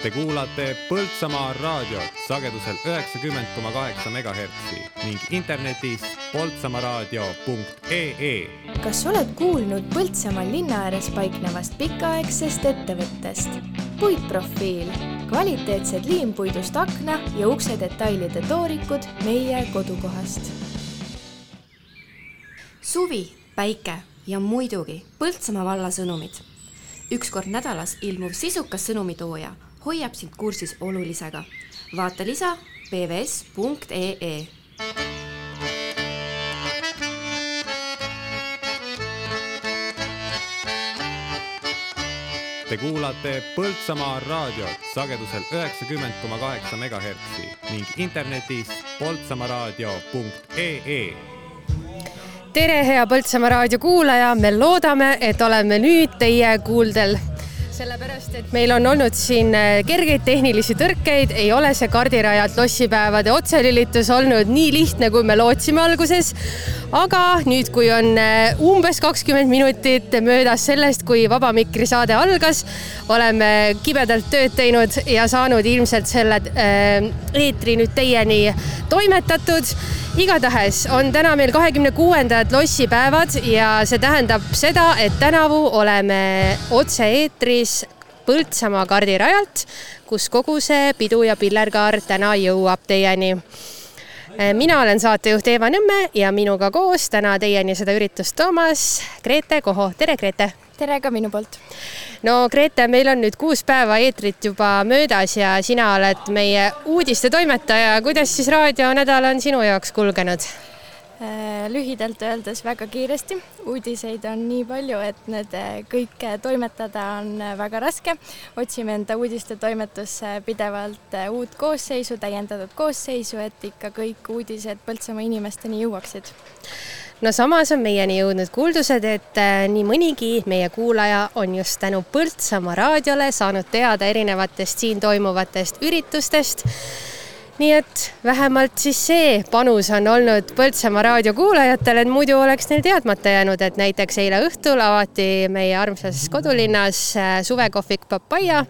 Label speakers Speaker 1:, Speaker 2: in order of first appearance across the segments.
Speaker 1: Te kuulate Põltsamaa raadiot sagedusel üheksakümmend koma kaheksa megahertsi ning internetis poltsamaaraadio.ee.
Speaker 2: kas oled kuulnud Põltsamaal linna ääres paiknevast pikaaegsest ettevõttest? puitprofiil, kvaliteetsed liimpuidust akna ja ukse detailide toorikud meie kodukohast.
Speaker 3: suvi, päike ja muidugi Põltsamaa valla sõnumid. üks kord nädalas ilmuv sisukas sõnumitooja hoiab sind kursis olulisega. vaata lisa pvs.ee
Speaker 1: Te kuulate Põltsamaa raadiot sagedusel üheksakümmend koma kaheksa megahertsi ning internetis poltsamaaraadio.ee
Speaker 4: tere, hea Põltsamaa raadio kuulaja, me loodame, et oleme nüüd teie kuuldel sellepärast, et meil on olnud siin äh, kergeid tehnilisi tõrkeid, ei ole see kardirajalt lossipäevade otselülitus olnud nii lihtne, kui me lootsime alguses. aga nüüd, kui on äh, umbes kakskümmend minutit möödas sellest, kui Vaba Mikri saade algas, oleme kibedalt tööd teinud ja saanud ilmselt selle äh, eetri nüüd teieni toimetatud igatahes on täna meil kahekümne kuuendad lossipäevad ja see tähendab seda, et tänavu oleme otse-eetris Põltsamaa kardirajalt, kus kogu see pidu ja pillerkaar täna jõuab teieni. mina olen saatejuht Eeva Nõmme ja minuga koos täna teieni seda üritust toomas Grete Koho, tere Grete!
Speaker 2: tere ka minu poolt!
Speaker 4: no Grete, meil on nüüd kuus päeva eetrit juba möödas ja sina oled meie uudistetoimetaja. kuidas siis raadionädal on sinu jaoks kulgenud?
Speaker 2: Äh, lühidalt öeldes väga kiiresti, uudiseid on nii palju, et need äh, kõike toimetada on äh, väga raske. otsime enda uudistetoimetusse pidevalt uut koosseisu, täiendatud koosseisu, et ikka kõik uudised Põltsamaa inimesteni jõuaksid
Speaker 4: no samas on meieni jõudnud kuuldused, et nii mõnigi meie kuulaja on just tänu Põltsamaa raadiole saanud teada erinevatest siin toimuvatest üritustest. Nii et vähemalt siis see panus on olnud Põltsamaa raadio kuulajatele, et muidu oleks neil teadmata jäänud, et näiteks eile õhtul avati meie armsas kodulinnas äh, suvekohvik Papaia.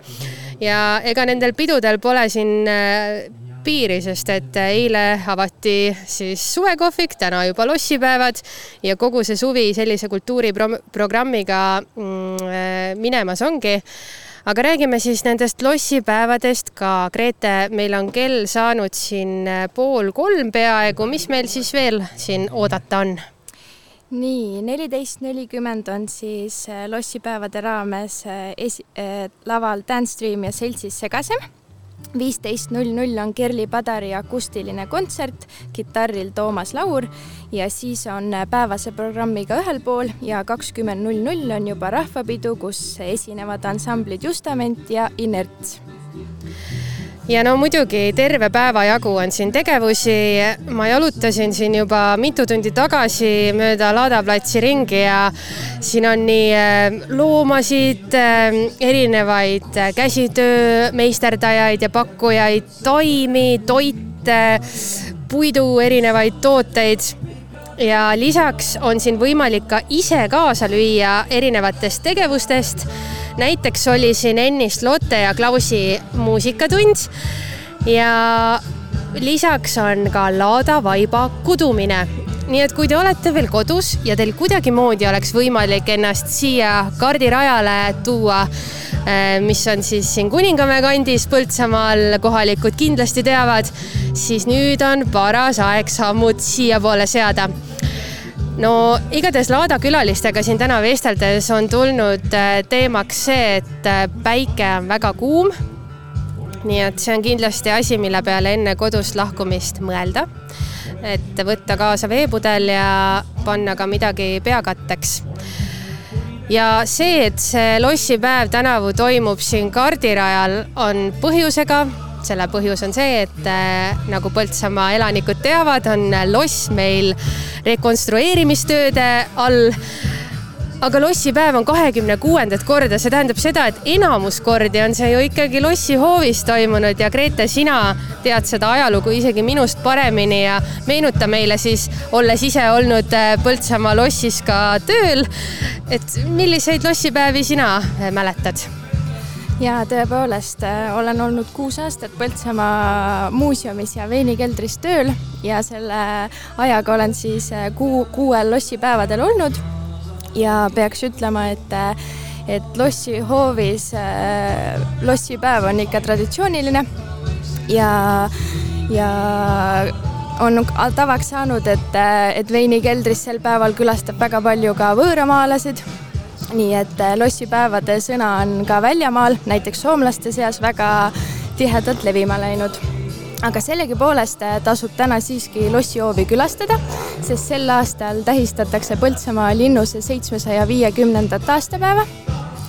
Speaker 4: Ja ega nendel pidudel pole siin äh, piiri, sest et eile avati siis suvekohvik, täna juba lossipäevad. Ja kogu see suvi sellise kultuuriprogrammiga mm, äh, minemas ongi aga räägime siis nendest lossipäevadest ka. Grete, meil on kell saanud siin äh, pool kolm peaaegu, mis meil siis veel siin oodata on?
Speaker 2: nii, neliteist nelikümmend on siis äh, lossipäevade raames esi-, laval Dance Stream ja Seltsis Segasem viisteist null null on Kerli Padari akustiline kontsert, kitarril Toomas Laur. Ja siis on päevase programmiga ühel pool ja kakskümmend null null on juba rahvapidu, kus esinevad ansamblid Justament ja Inerts
Speaker 4: ja no muidugi terve päeva jagu on siin tegevusi. ma jalutasin siin juba mitu tundi tagasi mööda Lada platsi ringi ja siin on nii äh, loomasid, äh, erinevaid äh, käsitöö meisterdajaid ja pakkujaid, taimi, toite, puidu erinevaid tooteid ja lisaks on siin võimalik ka ise kaasa lüüa erinevatest tegevustest näiteks oli siin ennist Lotte ja Klausi muusikatund ja lisaks on ka Laada vaiba kudumine. nii et kui te olete veel kodus ja teil kuidagimoodi oleks võimalik ennast siia kardirajale tuua, eh, mis on siis siin Kuningamäe kandis Põltsamaal, kohalikud kindlasti teavad, siis nüüd on paras aeg sammud siiapoole seada no igatahes Laada külalistega siin täna vesteldes on tulnud äh, teemaks see, et äh, päike on väga kuum. nii et see on kindlasti asi, mille peale enne kodust lahkumist mõelda. et võtta kaasa veepudel ja panna ka midagi peakatteks ja see, et see lossipäev tänavu toimub siin kardirajal, on põhjusega selle põhjus on see, et äh, nagu Põltsamaa elanikud teavad, on loss meil rekonstrueerimistööde all. Aga lossipäev on kahekümne kuuendat korda, see tähendab seda, et enamus kordi on see ju ikkagi lossihoovis toimunud. Ja Grete, sina tead seda ajalugu isegi minust paremini ja meenuta meile siis, olles ise olnud äh, Põltsamaa lossis ka tööl, et milliseid lossipäevi sina äh, mäletad?
Speaker 2: Ja tõepoolest olen olnud kuus aastat Põltsamaa muuseumis ja veinikeldris tööl ja selle ajaga olen siis kuu, kuuel lossipäevadel olnud. ja peaks ütlema, et, et lossihoovis lossipäev on ikka traditsiooniline ja, ja on tavaks saanud, et, et veinikeldris sel päeval külastab väga palju ka võõramaalasid. Nii et äh, lossipäevade sõna on ka väljamaal, näiteks soomlaste seas väga tihedalt levima läinud. Aga sellegipoolest äh, tasub täna siiski lossihoovi külastada, sest sel aastal tähistatakse Põltsamaa linnuse seitsmesaja viiekümnendat aastapäeva.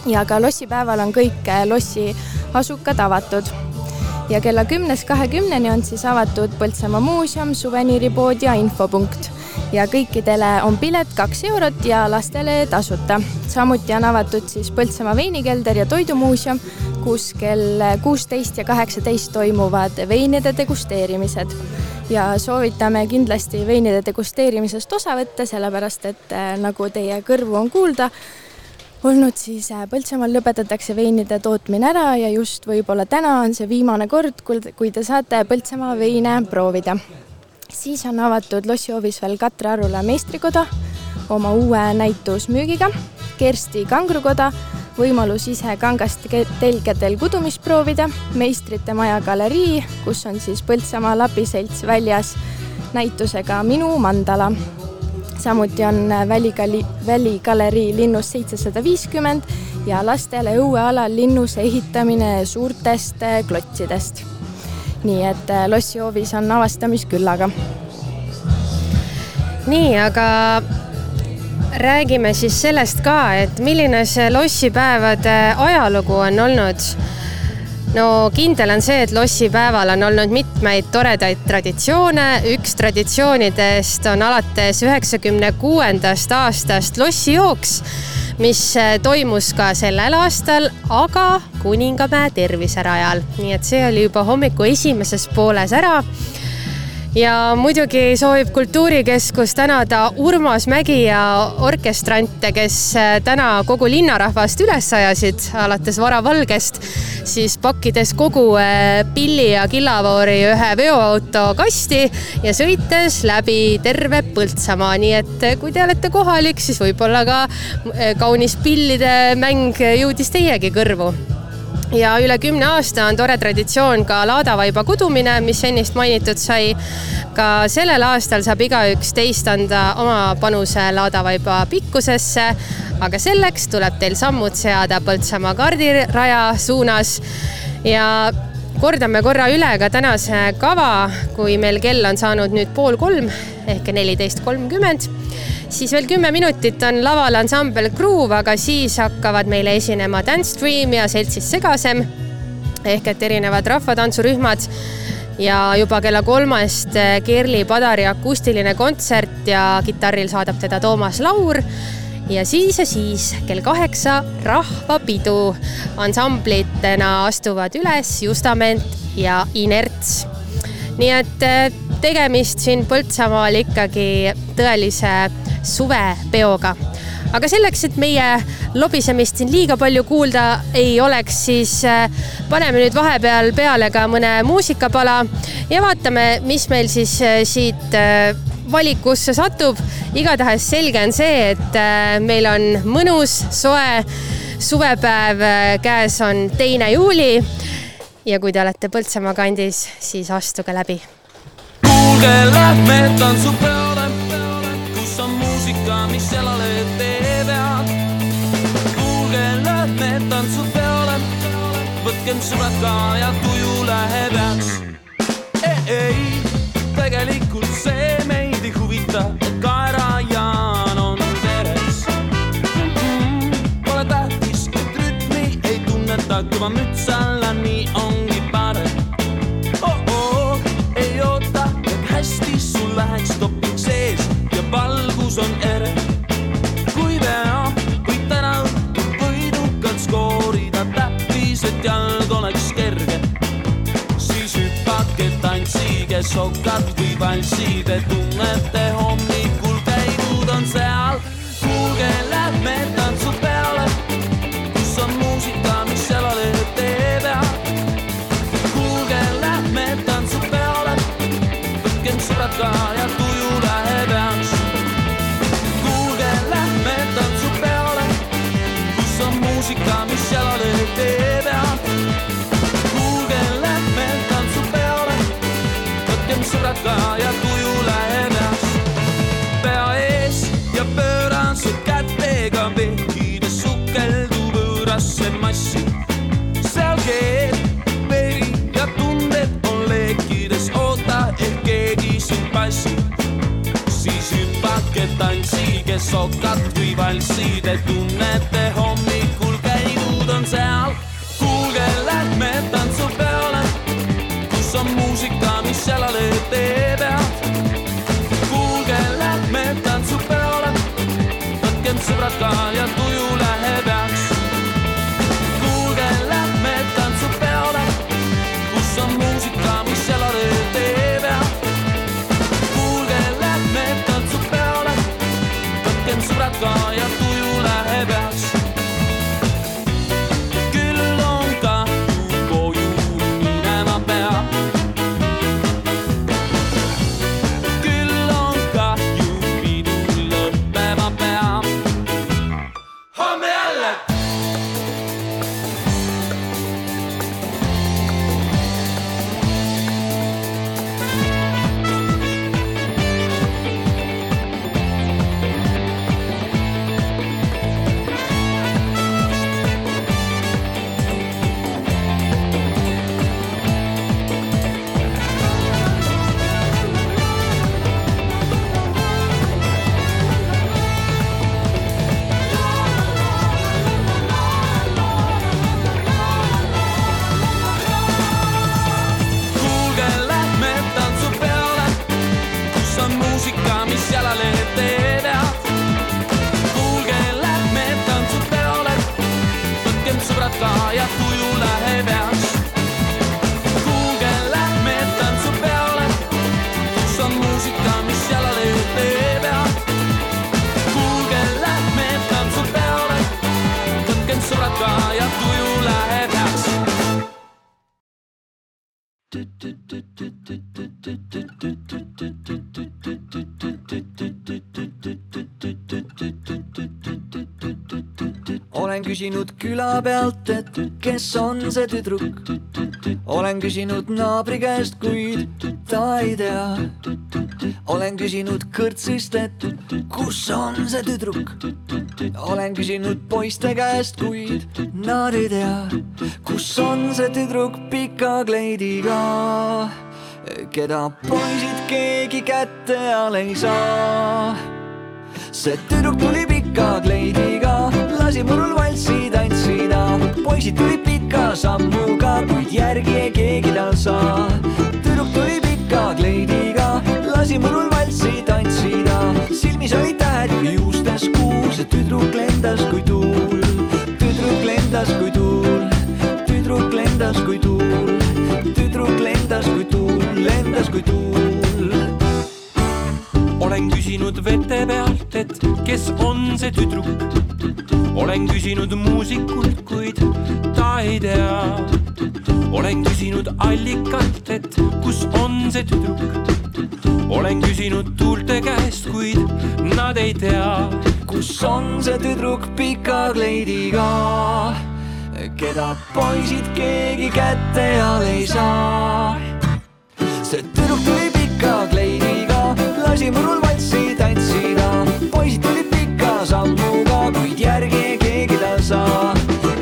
Speaker 2: Ja ka lossipäeval on kõik äh, lossi asukad avatud. Ja kella kümnest kahekümneni on siis avatud Põltsamaa muuseum, suveniiripood ja infopunkt ja kõikidele on pilet kaks eurot ja lastele tasuta. samuti on avatud siis Põltsamaa veinikelder ja toidumuuseum, kus kell kuusteist ja kaheksateist toimuvad veinide degusteerimised ja soovitame kindlasti veinide degusteerimisest osa võtta, sellepärast et eh, nagu teie kõrvu on kuulda, olnud, siis äh, Põltsamaal lõpetatakse veinide tootmine ära ja just võib-olla täna on see viimane kord, kui te saate Põltsamaa veine proovida. Siis on avatud lossihoovis veel Katre Arula meistrikoda oma uue näitusmüügiga, Kersti kangrukoda, võimalus ise kangast telgedel kudumist proovida, meistrite maja galerii, kus on siis Põltsamaa lapiselts väljas näitusega Minu mandala samuti on väligali-, väligalerii linnus seitsesada viiskümmend ja lastele õuealal linnuse ehitamine suurtest klotsidest. Nii et eh, lossihoovis on avastamist küllaga.
Speaker 4: nii, aga räägime siis sellest ka, et milline see lossipäevade ajalugu on olnud no kindel on see, et lossipäeval on olnud mitmeid toredaid traditsioone, üks traditsioonidest on alates üheksakümne kuuendast aastast lossijooks, mis eh, toimus ka sellel aastal, aga Kuningamäe terviserajal, nii et see oli juba hommiku esimeses pooles ära ja muidugi soovib Kultuurikeskus tänada Urmas Mägi ja orkestrante, kes äh, täna kogu linnarahvast üles ajasid alates varavalgest, siis pakkides kogu äh, pilli ja killavoori ühe veoauto kasti ja sõites läbi terve Põltsamaa, nii et äh, kui te olete kohalik, siis võib-olla ka kaunis pillide mäng jõudis teiegi kõrvu ja üle kümne aasta on tore traditsioon ka laadavaiba kudumine, mis ennist mainitud sai. ka sellel aastal saab igaüks teist anda oma panuse laadavaiba pikkusesse, aga selleks tuleb teil sammud seada Põltsamaa kardiraja suunas ja kordame korra üle ka tänase kava, kui meil kell on saanud nüüd pool kolm ehk neliteist kolmkümmend siis veel kümme minutit on laval ansambel Groove, aga siis hakkavad meile esinema Dance Stream ja seltsis Segasem ehk et erinevad rahvatantsurühmad. Ja juba kella kolmest Kerli Padari akustiline kontsert ja kitarril saadab teda Toomas Laur ja siis ja siis kell kaheksa rahvapidu. ansamblitena astuvad üles Justament ja Inerts. nii et eh, tegemist siin Põltsamaal ikkagi tõelise suvepeoga. aga selleks, et meie lobisemist siin liiga palju kuulda ei oleks, siis äh, paneme nüüd vahepeal peale ka mõne muusikapala ja vaatame, mis meil siis äh, siit äh, valikusse satub. igatahes selge on see, et meil on mõnus, soe suvepäev, käes on teine juuli. ja kui te olete Põltsamaa kandis, siis astuge läbi. kuulge, lähme tantsupeole muusika, mis jalale teevad. kuulge, lähme tantsupeole, võtkem sõbrad ka ja tuju läheb heaks. ei, tegelikult see huvita, et kaerajaan on veres mm,. Pole tähtis, et rütmi ei tunneta, kõva müts alla, tantsige sokad või valssid, et tunnete hommikul
Speaker 5: tantsige sokat või valssi, te tunnete hommikul käigud on seal. kuulge, lähme tantsupeole, kus on muusika, mis jalale teeb head kuulge, lähme tantsupeole, võtkem sõbrad ka ja tuju läheb
Speaker 6: küsinud küla pealt, et kes on see tüdruk. olen küsinud naabri käest, kuid ta ei tea. olen küsinud kõrtsist, et kus on see tüdruk. olen küsinud poiste käest, kuid nad ei tea, kus on see tüdruk pika kleidiga, keda poisid keegi kätte all ei saa see tüdruk tuli pika kleidiga, lasi murul valssi tantsida. poisid tulid pika sammuga, kuid järgi ei keegi tal saa. tüdruk tuli pika kleidiga, lasi murul valssi tantsida. silmis olid tähed ja juustes kuu, see tüdruk lendas kui tuul. tüdruk lendas kui tuul, tüdruk lendas kui tuul, tüdruk lendas kui tuul, lendas kui tuul
Speaker 5: olen küsinud vete pealt, et kes on see tüdruk. olen küsinud muusikult, kuid ta ei tea. olen küsinud allikalt, et kus on see tüdruk. olen küsinud tuulte käest, kuid nad ei tea.
Speaker 6: kus on see tüdruk pika kleidiga, keda poisid keegi kätte all ei saa. see tüdruk tuli pika kleidiga, lasi murul valssi tantsida. poisid tulid pika sammuga, kuid järgi keegi tal saa.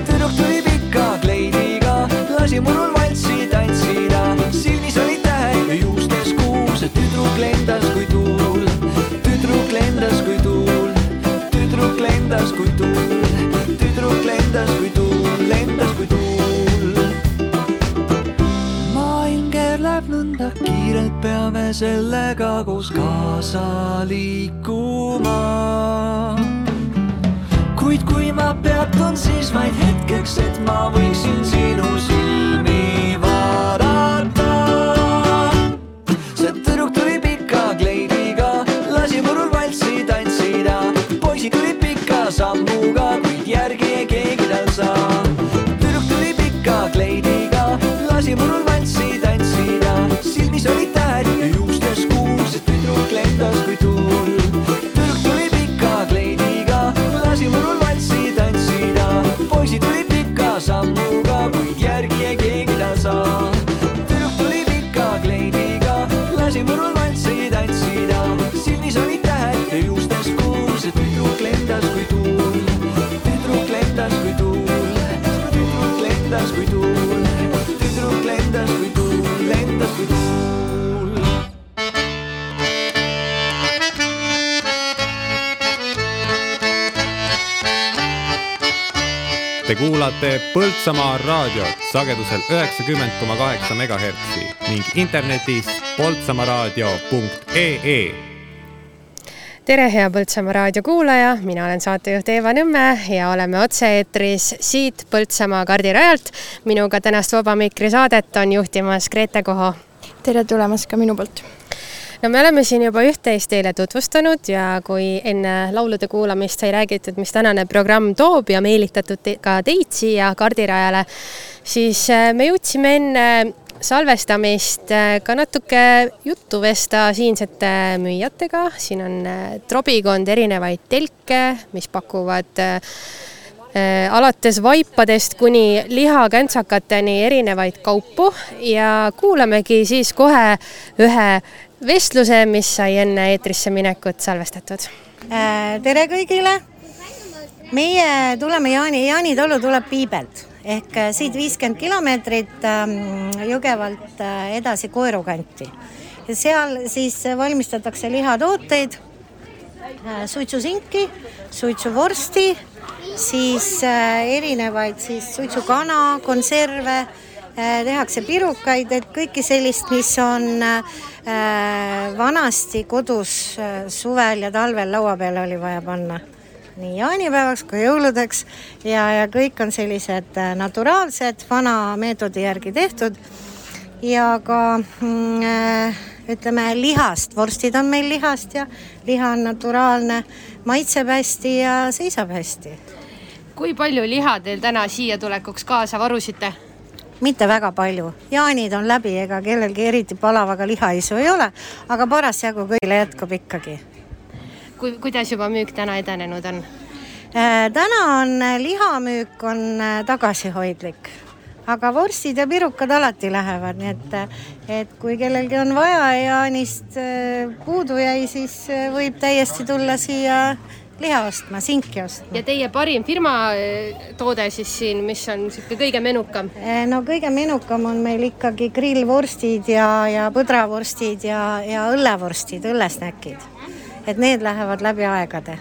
Speaker 6: tüdruk tuli pika kleidiga, lasi murul valssi tantsida. silmis olid tähed ja juustes kuu, see tüdruk lendas kui tuul. tüdruk lendas kui tuul, tüdruk lendas kui tuul, tüdruk lendas kui tuul, lendas kiirelt, peame sellega koos kaasa liikuma. kuid kui ma peatun, siis vaid hetkeks, et ma võiksin sinu silmi vaadata. see tüdruk tuli pika kleidiga, lasi murul valssi tantsida. poisid tulid pika sammuga, kuid järgi ei keegi tal saa.
Speaker 1: Kuulate Põltsamaa raadiot sagedusel üheksakümmend koma kaheksa megahertsi ning internetis poltsamaaraadio.ee
Speaker 4: tere, hea Põltsamaa raadio kuulaja, mina olen saatejuht Eeva Nõmme ja oleme otse-eetris siit Põltsamaa kardirajalt. minuga tänast Vaba Mikri saadet on juhtimas Grete Koho.
Speaker 2: tere tulemast ka minu poolt
Speaker 4: no me oleme siin juba üht-teist teile tutvustanud ja kui enne laulude kuulamist sai räägitud, mis tänane programm toob ja meelitatud te ka teid siia kardirajale, siis äh, me jõudsime enne salvestamist äh, ka natuke juttu vesta siinsete müüjatega, siin on äh, trobikond erinevaid telke, mis pakuvad alates vaipadest kuni lihakäntsakateni erinevaid kaupu. Ja kuulamegi siis kohe ühe vestluse, mis sai enne eetrisse minekut salvestatud.
Speaker 7: Äh, tere kõigile. meie tuleme Jaani, Jaani talu tuleb Piibelt ehk äh, siit viiskümmend kilomeetrit ähm, Jõgevalt äh, edasi Koeru kanti. seal siis valmistatakse lihatooteid, suitsusinki, suitsuvorsti, siis erinevaid siis suitsukana, konserve tehakse pirukaid, et kõike sellist, mis on Äh, vanasti kodus äh, suvel ja talvel laua peale oli vaja panna nii jaanipäevaks kui jõuludeks ja, ja kõik on sellised äh, naturaalsed, vana meetodi järgi tehtud. ja ka mm, ütleme lihast, vorstid on meil lihast ja liha on naturaalne, maitseb hästi ja seisab hästi.
Speaker 4: kui palju liha teil täna siia tulekuks kaasa varusite?
Speaker 7: Mitte väga palju, jaanid on läbi, ega kellelgi eriti palavaga lihaisu ei ole, aga parasjagu kõigile jätkub ikkagi.
Speaker 4: kui, kuidas juba müük täna edenenud on
Speaker 7: äh,? täna on äh, lihamüük on äh, tagasihoidlik, aga vorstid ja pirukad alati lähevad, nii et, äh, et kui kellelgi on vaja jaanist puudu jäi, siis võib täiesti tulla siia liha ostma, sinki ostma.
Speaker 4: ja teie parim firma eh, toode siis siin, mis on niisugune kõige menukam?
Speaker 7: Eh, no kõige menukam on meil ikkagi grillvorstid ja, ja põdravorstid ja, ja õllevorstid, õllesnäkid. et need lähevad läbi aegade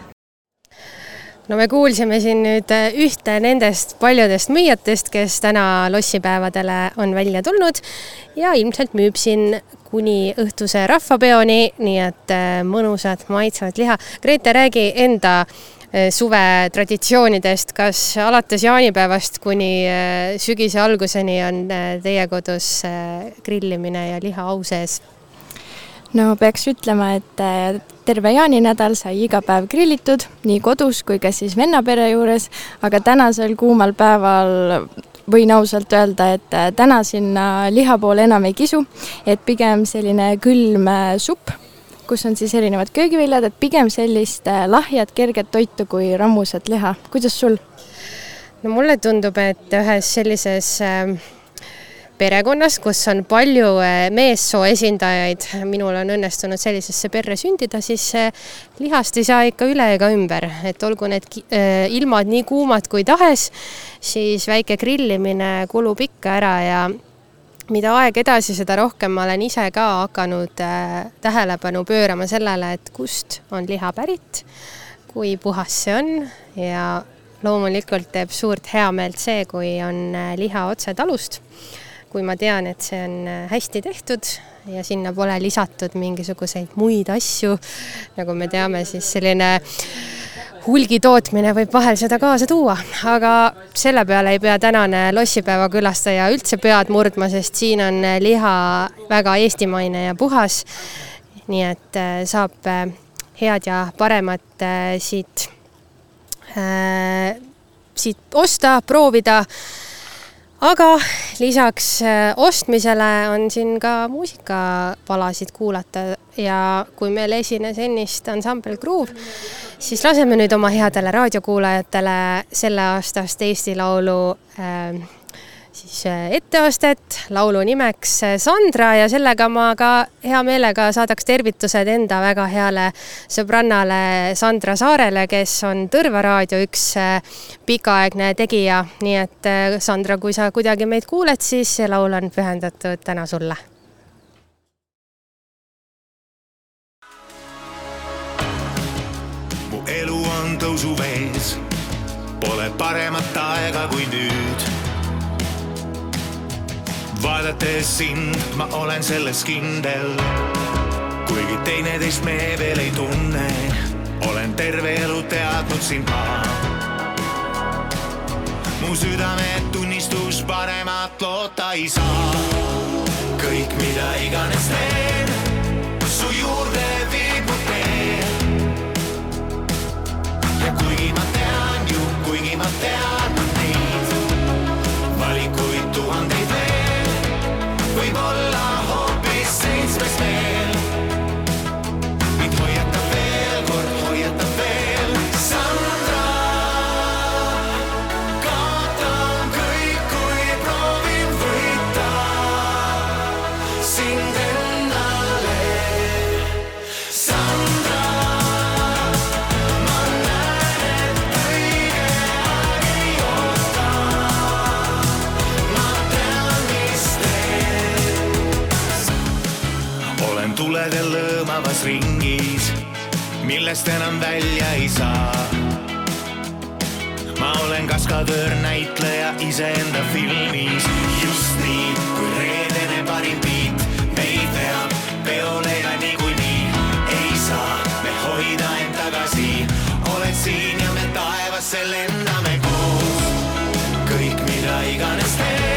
Speaker 4: no me kuulsime siin nüüd eh, ühte nendest paljudest müüjatest, kes täna lossipäevadele on välja tulnud ja ilmselt müüb siin kuni õhtuse rahvapeoni, nii et äh, mõnusat maitsvat liha. Grete, räägi enda äh, suvetraditsioonidest, kas alates jaanipäevast kuni äh, sügise alguseni on teie kodus grillimine ja liha au sees?
Speaker 2: no peaks ütlema, et terve jaaninädal sai iga päev grillitud, nii kodus kui ka siis vennapere juures, aga tänasel kuumal päeval võin ausalt öelda, et äh, täna sinna liha poole enam ei kisu, et pigem selline külm äh, supp, kus on siis erinevad köögiviljad, et pigem sellist äh, lahjat, kerget toitu kui rammusat liha. kuidas sul?
Speaker 4: no mulle tundub, et ühes sellises äh, perekonnas, kus on palju eh, meessoo esindajaid, minul on õnnestunud sellisesse perre sündida, siis lihast ei saa ikka üle ega ümber, et olgu need eh, ilmad nii kuumad kui tahes, siis väike grillimine kulub ikka ära ja mida aeg edasi, seda rohkem ma olen ise ka hakanud tähelepanu pöörama sellele, et kust on liha pärit, kui puhas see on. Ja loomulikult teeb suurt heameelt see, kui on liha otse talust kui ma tean, et see on äh, hästi tehtud ja sinna pole lisatud mingisuguseid muid asju, nagu me teame, siis selline hulgitootmine võib vahel seda kaasa tuua, aga selle peale ei pea tänane lossipäeva külastaja üldse pead murdma, sest siin on äh, liha väga eestimaine ja puhas. nii et äh, saab head ja paremat siit, siit osta, proovida aga lisaks äh, ostmisele on siin ka muusikapalasid kuulata ja kui meil esines ennist ansambel Groove, siis laseme nüüd oma headele raadiokuulajatele selleaastast Eesti Laulu äh, siis äh, etteastet laulu nimeks äh, Sandra ja sellega ma ka hea meelega saadaks tervitused enda väga heale sõbrannale Sandra Saarele, kes on Tõrva raadio üks äh, pikaaegne tegija, nii et Sandra, kui sa kuidagi meid kuuled, siis see laul on pühendatud täna sulle.
Speaker 8: mu elu on tõusuvees.
Speaker 9: Pole paremat aega kui nüüd vaadates sind, ma olen selles kindel. kuigi teineteist me veel ei tunne, olen terve elu teadnud sind ma. mu südametunnistus paremat loota ei saa. kõik, mida iganes teen, su juurde viib mu tee. ja kuigi ma tean ju, kuigi ma tean tuledel lõõmavas ringis, millest enam välja ei saa. ma olen kaskadöör, näitleja iseenda filmis, just nii kui reedene parim beat meid veab peole ja niikuinii ei saa me hoida end tagasi. oled siin ja me taevasse lendame koos. kõik, mida iganes teen,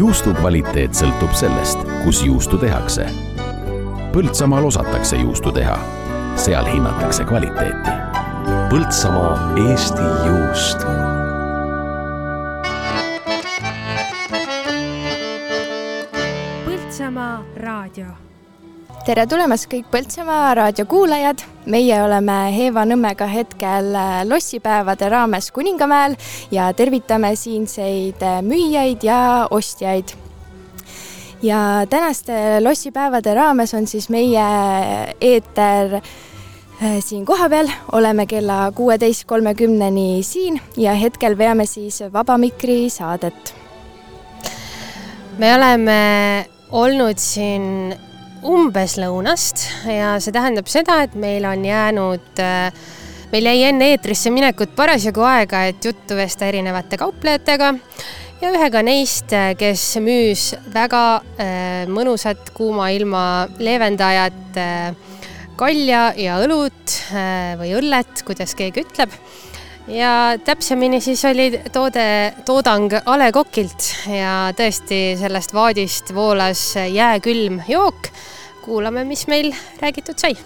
Speaker 10: juustu kvaliteet sõltub sellest, kus juustu tehakse. Põltsamaal osatakse juustu teha, seal hinnatakse kvaliteeti.
Speaker 11: Põltsamaa Eesti juust
Speaker 2: tere tulemast kõik Põltsamaa raadio kuulajad. meie oleme Heeva Nõmmega hetkel äh, lossipäevade raames Kuningamäel ja tervitame siinseid äh, müüjaid ja ostjaid. ja tänaste lossipäevade raames on siis meie eeter äh, siin kohapeal, oleme kella kuueteist kolmekümneni siin ja hetkel veame siis Vaba Mikri saadet.
Speaker 4: me oleme olnud siin umbes lõunast ja see tähendab seda, et meil on jäänud, meil jäi enne eetrisse minekut parasjagu aega, et juttu vesta erinevate kauplejatega. Ja ühega neist, kes müüs väga äh, mõnusat kuuma ilma leevendajat äh, kalja ja õlut äh, või õllet, kuidas keegi ütleb ja täpsemini siis oli toode, toodang A Le Coqilt ja tõesti sellest vaadist voolas jääkülm jook. kuulame, mis meil räägitud sai.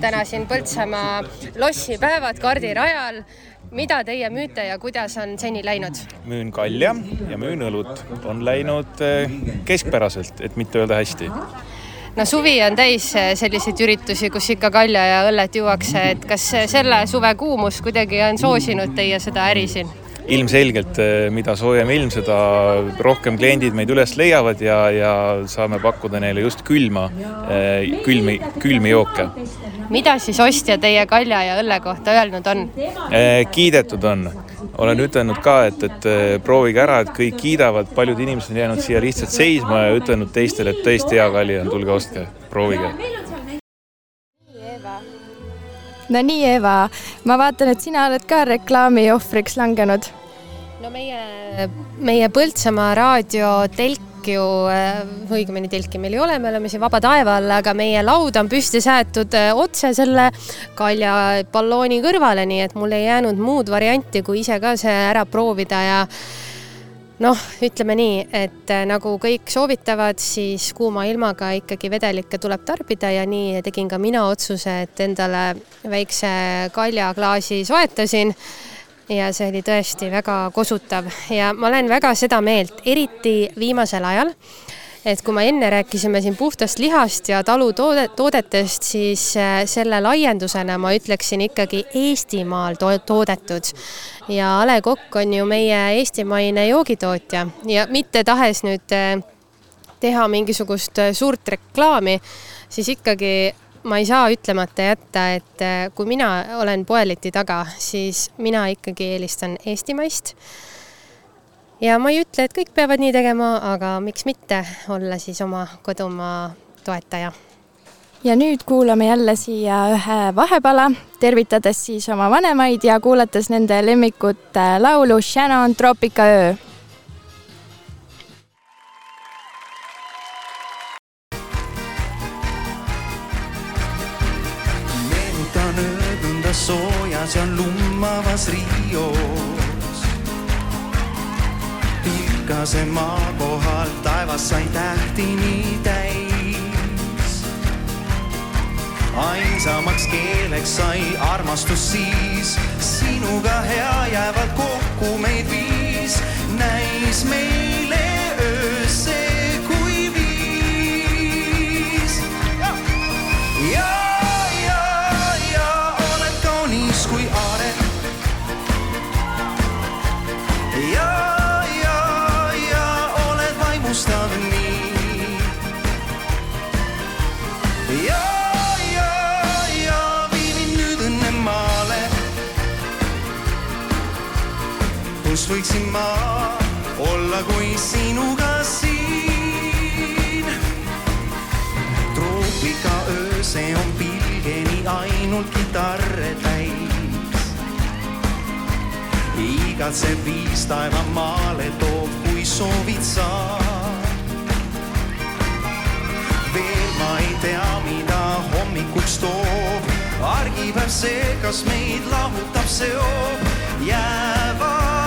Speaker 4: täna siin Põltsamaa lossipäevad kardirajal. mida teie müüte ja kuidas on seni läinud?
Speaker 12: müün kalja ja müün õlut. on läinud eh, keskpäraselt, et mitte öelda hästi
Speaker 4: no suvi on täis selliseid üritusi, kus ikka kalja ja õllet juuakse, et kas selle suve kuumus kuidagi on soosinud teie seda äri siin?
Speaker 12: Ilmselgelt, mida soojem ilm, seda rohkem kliendid meid üles leiavad ja, ja saame pakkuda neile just külma, külmi, külmi jooke.
Speaker 4: mida siis ostja teie kalja ja õlle kohta öelnud on?
Speaker 12: kiidetud on, olen ütelnud ka, et, et proovige ära, et kõik kiidavad, paljud inimesed on jäänud siia lihtsalt seisma ja ütelnud teistele, et tõesti hea kali on, tulge ostke, proovige
Speaker 2: no nii, Eva, ma vaatan, et sina oled ka reklaami ohvriks langenud.
Speaker 4: no meie, meie Põltsamaa raadiotelk ju, õigemini telki meil ei ole, me oleme siin vaba taeva all, aga meie laud on püsti seatud äh, otse selle kaljaballooni kõrvale, nii et mul ei jäänud muud varianti, kui ise ka see ära proovida ja noh, ütleme nii, et äh, nagu kõik soovitavad, siis kuuma ilmaga ikkagi vedelikke tuleb tarbida ja nii tegin ka mina otsuse, et endale väikse kaljaklaasi soetasin. Ja see oli tõesti väga kosutav. Ja ma olen väga seda meelt, eriti viimasel ajal, et kui me enne rääkisime siin puhtast lihast ja talutoode, toodetest, siis äh, selle laiendusena ma ütleksin ikkagi Eestimaal to toodetud. ja A Le Kokk on ju meie eestimaine joogitootja ja mitte tahes nüüd äh, teha mingisugust äh, suurt reklaami, siis ikkagi ma ei saa ütlemata jätta, et kui mina olen poeleti taga, siis mina ikkagi eelistan eestimaist. Ja ma ei ütle, et kõik peavad nii tegema, aga miks mitte olla siis oma kodumaa toetaja
Speaker 2: ja nüüd kuulame jälle siia ühe vahepala, tervitades siis oma vanemaid ja kuulates nende lemmikut äh, laulu Shannon Troopika öö
Speaker 13: meenutan öötunda soojas ja lummavas Rios. Pilkase maa kohal taevas sai tähti nii täis. ainsamaks keeleks sai armastus siis, sinuga hea jäävalt kokku meid viis, näis meile kus võiksin ma olla kui sinuga siin troopika öö, see on pilgeni ainult kitarre täis. igatseb viis taevamaale toob, kui soovid sa. veel ma ei tea, mida hommikuks toob, argipäev see, kas meid lahutab, seob, jäävad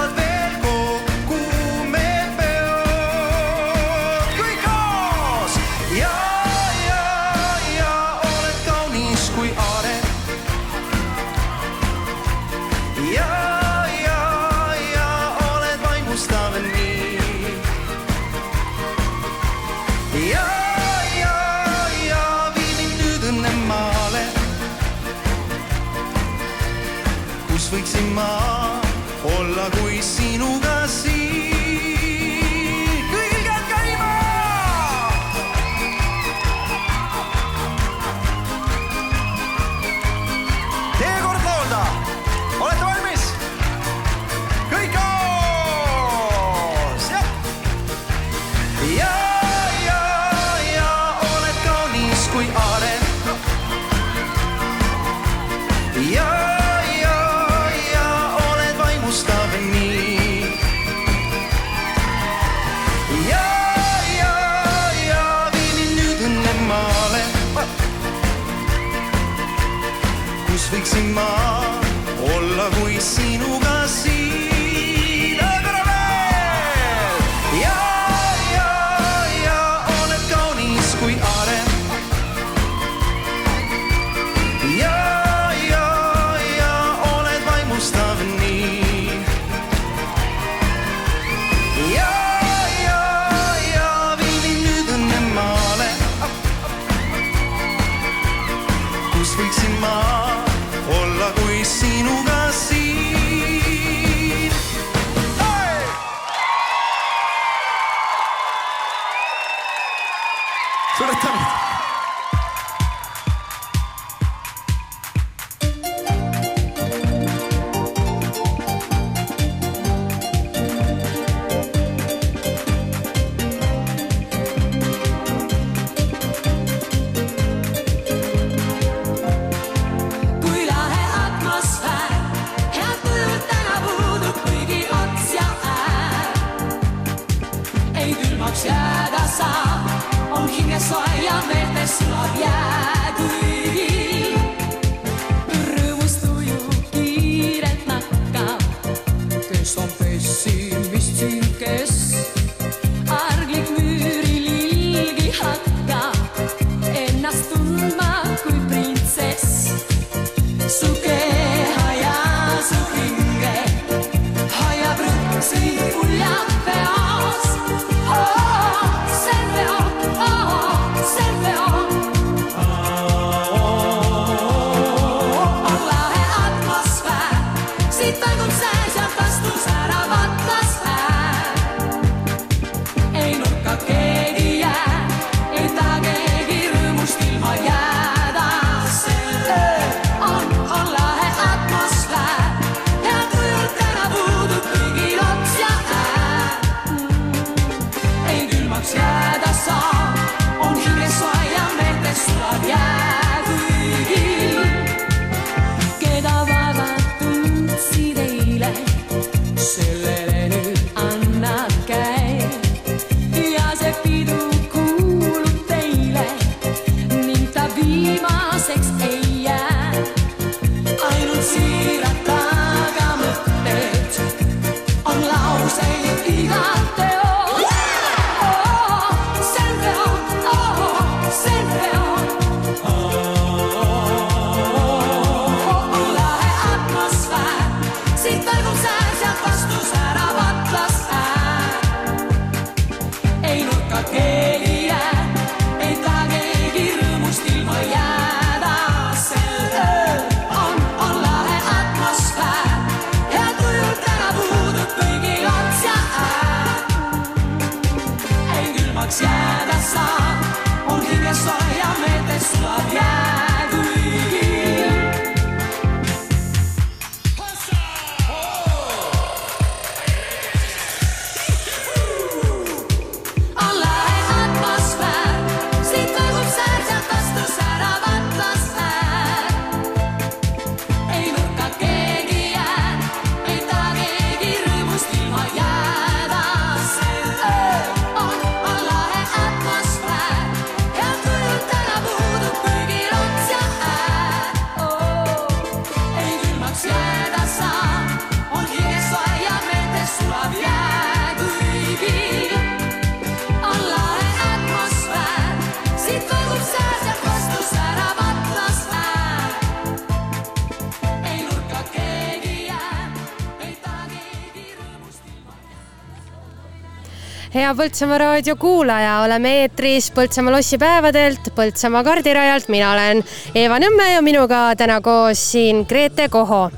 Speaker 4: hea Põltsamaa raadio kuulaja, oleme eetris Põltsamaa lossipäevadelt Põltsamaa kardirajalt, mina olen Eeva Nõmme ja minuga täna koos siin Grete Koho.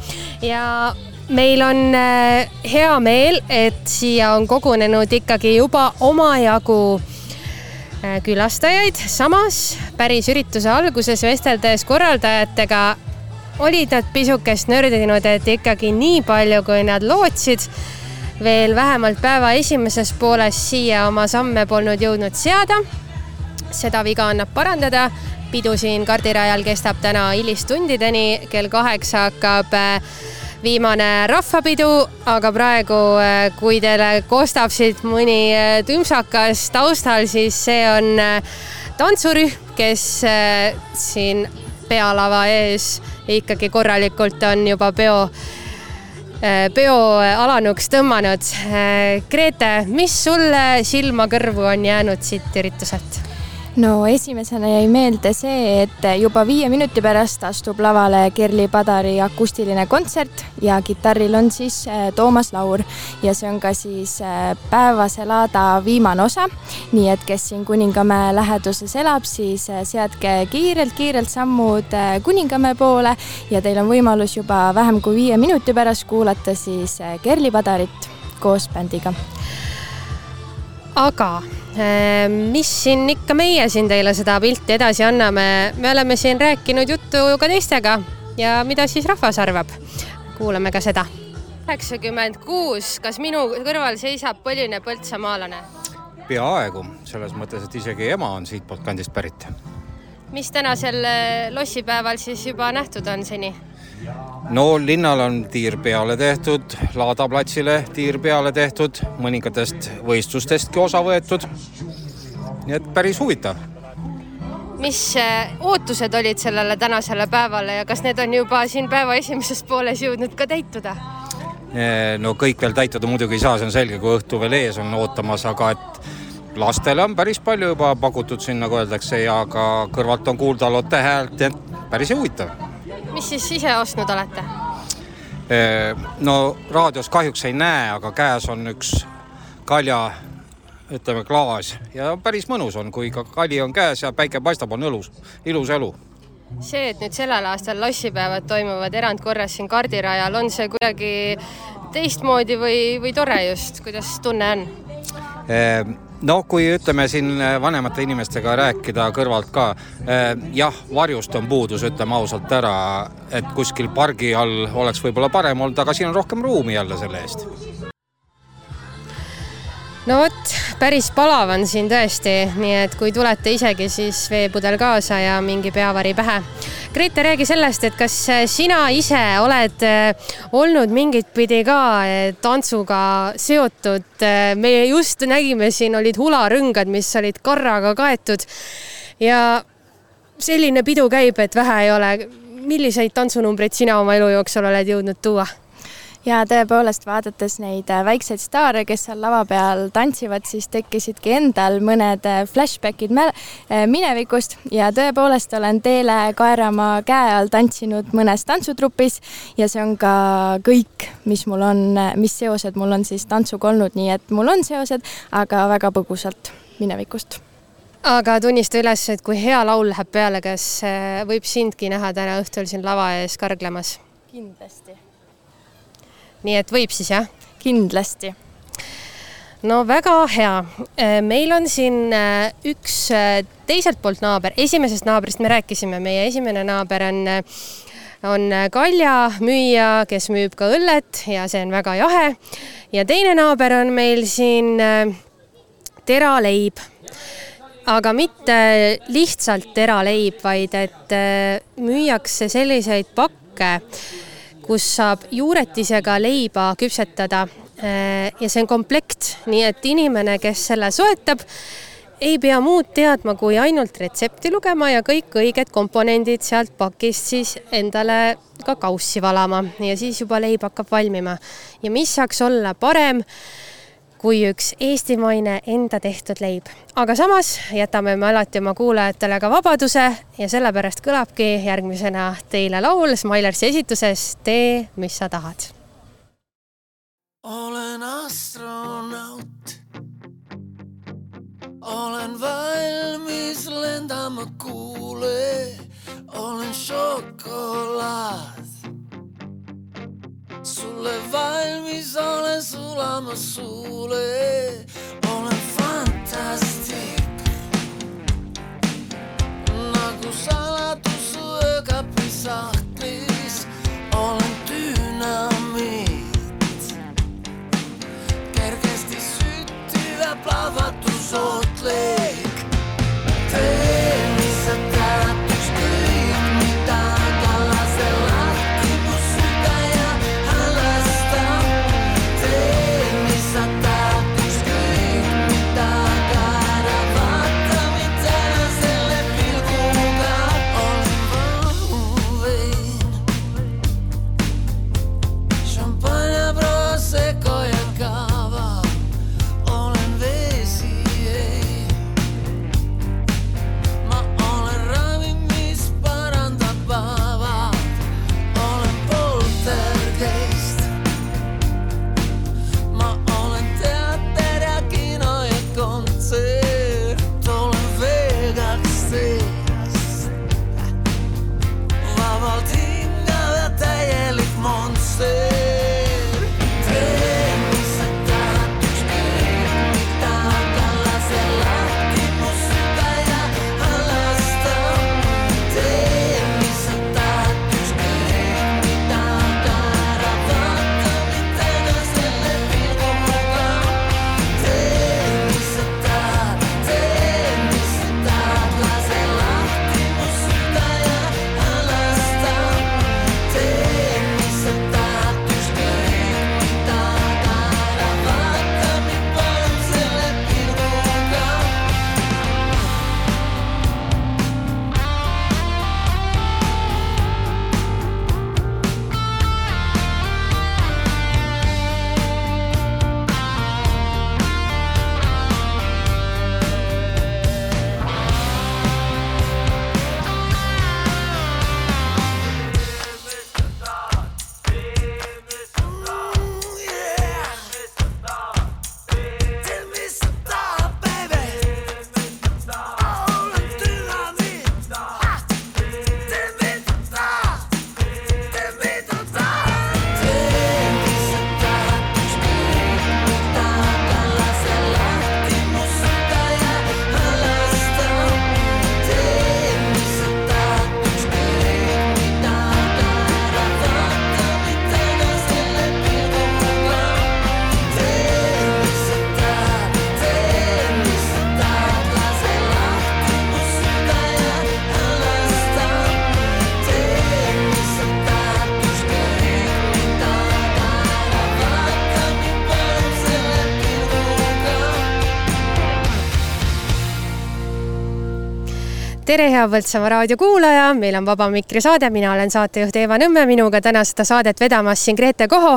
Speaker 4: Ja meil on äh, hea meel, et siia on kogunenud ikkagi juba omajagu äh, külastajaid, samas päris ürituse alguses vesteldes korraldajatega olid nad pisukest nördinud, et ikkagi nii palju, kui nad lootsid, veel vähemalt päeva esimeses pooles siia oma samme polnud jõudnud seada. seda viga annab parandada. pidu siin kardirajal kestab täna hilistundideni, kell kaheksa hakkab äh, viimane rahvapidu, aga praegu, äh, kui teile kostab siit mõni äh, tümpsakas taustal, siis see on tantsurühm, kes siin pealava ees ikkagi korralikult on juba peo peo alanuks tõmmanud. Grete, mis sulle silma-kõrvu on jäänud siit ürituselt?
Speaker 2: No esimesena jäi meelde see, et juba viie minuti pärast astub lavale Kerli Padari akustiline kontsert ja kitarril on siis äh, Toomas Laur. Ja see on ka siis äh, päevase laada viimane osa. nii et kes siin Kuningamäe läheduses elab, siis äh, seadke kiirelt-kiirelt sammud Kuningamäe poole. Ja teil on võimalus juba vähem kui viie minuti pärast kuulata siis Kerli Padarit koos bändiga
Speaker 4: aga mis siin ikka meie siin teile seda pilti edasi anname, me oleme siin rääkinud juttu ka teistega ja mida siis rahvas arvab. kuulame ka seda. üheksakümmend kuus, kas minu kõrval seisab põline põltsamaalane?
Speaker 14: peaaegu, selles mõttes, et isegi ema on siitpoolt kandist pärit.
Speaker 4: mis tänasel lossipäeval siis juba nähtud on seni?
Speaker 14: No linnal on tiir peale tehtud, Laada platsile tiir peale tehtud, mõningatest võistlustestki osa võetud. nii et päris huvitav.
Speaker 4: mis ootused olid sellele tänasele päevale ja kas need on juba siin päeva esimeses pooles jõudnud ka täituda?
Speaker 14: no kõik veel täituda muidugi ei saa, see on selge, kui õhtu veel ees on ootamas, aga et lastele on päris palju juba pakutud siin, nagu öeldakse, ja ka kõrvalt on kuulda lotte häält, et päris huvitav
Speaker 4: mis siis ise ostnud olete?
Speaker 14: no raadios kahjuks ei näe, aga käes on üks kalja, ütleme klaas ja päris mõnus on, kui ka kali on käes ja päike paistab, on õlus, ilus elu.
Speaker 4: see, et nüüd sellel aastal lossipäevad toimuvad erandkorras siin kardirajal, on see kuidagi teistmoodi või, või tore just, kuidas tunne on?
Speaker 14: Noh, kui ütleme siin vanemate inimestega rääkida kõrvalt ka, jah, varjust on puudus, ütleme ausalt ära, et kuskil pargi all oleks võib-olla parem olnud, aga siin on rohkem ruumi jälle selle eest.
Speaker 4: No vot, päris palav on siin tõesti, nii et kui tulete isegi, siis veepudel kaasa ja mingi peavari pähe. Grete, räägi sellest, et kas sina ise oled olnud mingit pidi ka tantsuga seotud. me just nägime siin olid hularõngad, mis olid karraga kaetud ja selline pidu käib, et vähe ei ole. milliseid tantsunumbreid sina oma elu jooksul oled jõudnud tuua?
Speaker 2: Ja tõepoolest, vaadates neid väikseid staare, kes seal lava peal tantsivad, siis tekkisidki endal mõned flashbackid minevikust. Ja tõepoolest olen Teele Kaeramaa käe all tantsinud mõnes tantsutrupis ja see on ka kõik, mis mul on, mis seosed mul on siis tantsuga olnud, nii et mul on seosed, aga väga põgusalt minevikust.
Speaker 4: Aga tunnista üles, et kui hea laul läheb peale, kas võib sindki näha täna õhtul siin lava ees karglemas?
Speaker 2: kindlasti
Speaker 4: nii et võib siis jah?
Speaker 2: kindlasti.
Speaker 4: no väga hea. meil on siin äh, üks äh, teiselt poolt naaber, esimesest naabrist me rääkisime, meie esimene naaber on, äh, on kaljamüüja, kes müüb ka õllet ja see on väga jahe. ja teine naaber on meil siin teraleib aga mitte lihtsalt teraleib, vaid et müüakse selliseid pakke, kus saab juuretisega leiba küpsetada. Ja see on komplekt, nii et inimene, kes selle soetab, ei pea muud teadma, kui ainult retsepti lugema ja kõik õiged komponendid sealt pakist siis endale ka kaussi valama. Ja siis juba leib hakkab valmima. ja mis saaks olla parem kui üks eestimaine enda tehtud leib. aga samas jätame me alati oma kuulajatele ka vabaduse ja sellepärast kõlabki järgmisena teile laul Smilersi esituses Tee, mis sa tahad.
Speaker 8: olen astronaut. olen valmis lendama kuule, olen šokolaad sulle valmis olen sulama suule, olen fantastik. nagu saladus öökapi sahtlis, olen dünamiit. kergesti süttiv ja plahvatusohtlik. tee,
Speaker 4: tere, hea Põltsamaa raadio kuulaja, meil on Vaba Mikri saade, mina olen saatejuht Eeva Nõmme, minuga täna seda saadet vedamas siin Grete Koho.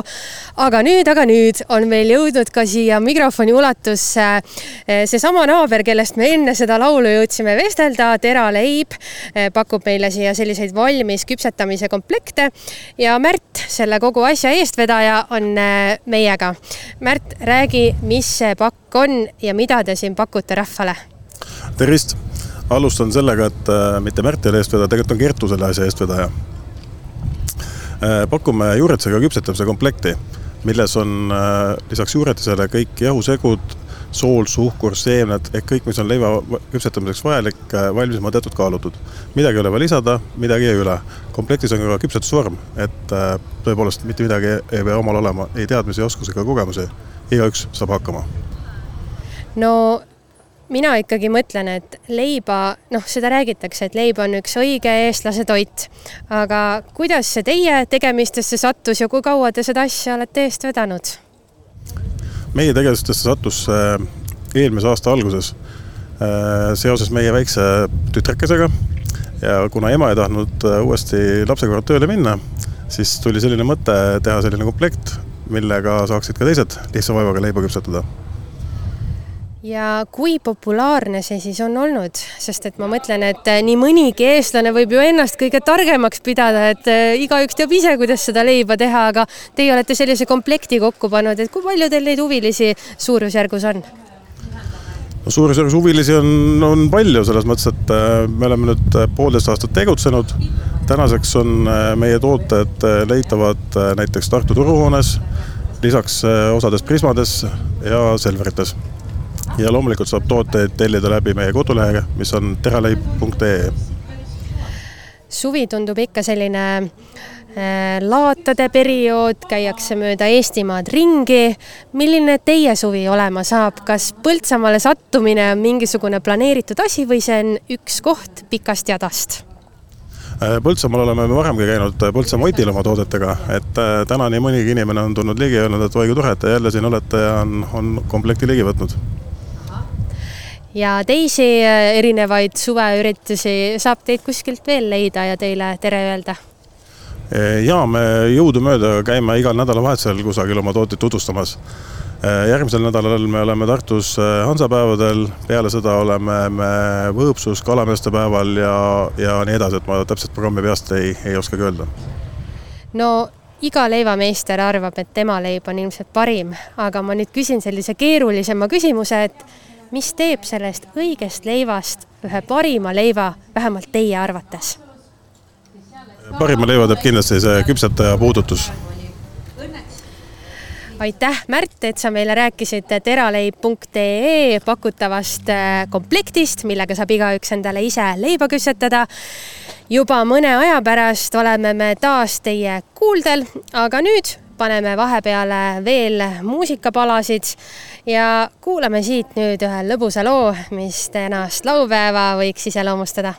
Speaker 4: aga nüüd, aga nüüd on meil jõudnud ka siia mikrofoni ulatusse eh, seesama naaber, kellest me enne seda laulu jõudsime vestelda, Tera Leib eh, pakub meile siia selliseid valmis küpsetamise komplekte ja Märt, selle kogu asja eestvedaja, on eh, meiega. Märt, räägi, mis see pakk on ja mida te siin pakute rahvale?
Speaker 15: tervist, alustan sellega, et äh, mitte Märt ei ole eestvedaja, tegelikult on Kertu selle asja eestvedaja. pakume juuretusega küpsetamise komplekti. milles on äh, lisaks juuretisele kõik jahusegud, sool, suhkur, seemned ehk kõik, mis on leiva va- küpsetamiseks vajalik, valmis mõõdetud, kaalutud. midagi ei ole vaja lisada, midagi jäi üle. komplektis on ka küpsetusvorm, et äh, tõepoolest mitte midagi ei pea omal olema, ei teadmisi, oskusi ega kogemusi. igaüks saab hakkama.
Speaker 4: no mina ikkagi mõtlen, et leiba, noh, seda räägitakse, et leib on üks õige eestlase toit. aga kuidas see teie tegemistesse sattus ja kui kaua te seda asja olete eest vedanud?
Speaker 15: meie tegevustesse sattus äh, eelmise aasta alguses äh, seoses meie väikse tütrekesega ja kuna ema ei tahtnud äh, uuesti lapse kõrvalt tööle minna, siis tuli selline mõte teha selline komplekt, millega saaksid ka teised lihtsa vaevaga leiba küpsetada.
Speaker 4: Ja kui populaarne see siis on olnud, sest et ma mõtlen, et eh, nii mõnigi eestlane võib ju ennast kõige targemaks pidada, et eh, igaüks teab ise, kuidas seda leiba teha, aga teie olete sellise komplekti kokku pannud, et kui palju teil neid huvilisi suurusjärgus on?
Speaker 15: no suurusjärgus huvilisi on, on palju selles mõttes, et äh, me oleme nüüd äh, poolteist aastat tegutsenud. tänaseks on äh, meie tooted äh, leitavad äh, näiteks Tartu turuhoones, lisaks äh, osades Prismades ja Selverites. Ja loomulikult saab tooteid tellida läbi meie kodulehe, mis on teraleib.ee
Speaker 4: suvi tundub ikka selline äh, laatade periood, käiakse mööda Eestimaad ringi. milline teie suvi olema saab, kas Põltsamaale sattumine on mingisugune planeeritud asi või see on üks koht pikast jadast?
Speaker 15: Äh, Põltsamaal oleme me varemgi käinud äh, Põltsamaa Otil oma toodetega, et täna nii mõnigi inimene on tulnud ligi ja öelnud, et oi kui tore, et te jälle siin olete ja on, on komplekti ligi võtnud.
Speaker 4: Ja teisi äh, erinevaid suveüritusi saab teid kuskilt veel leida ja teile tere öelda?
Speaker 15: ja me jõudumööda käime igal nädalavahetusel kusagil oma tooteid tutvustamas. järgmisel nädalal me oleme Tartus äh, hansapäevadel, peale seda oleme me Võõpsus kalameeste päeval ja, ja nii edasi, et ma täpset programmi peast ei, ei oskagi öelda.
Speaker 4: no iga leivameister arvab, et tema leib on ilmselt parim, aga ma nüüd küsin sellise keerulisema küsimuse, et mis teeb sellest õigest leivast ühe parima leiva, vähemalt teie arvates?
Speaker 15: parima leiva teeb kindlasti see küpsetaja puudutus
Speaker 4: aitäh, Märt, et sa meile rääkisid teraleib.ee pakutavast äh, komplektist, millega saab igaüks endale ise leiba küpsetada. juba mõne aja pärast oleme me taas teie kuuldel, aga nüüd paneme vahepeale veel muusikapalasid ja kuulame siit nüüd ühe lõbusa loo, mis tänast laupäeva võiks iseloomustada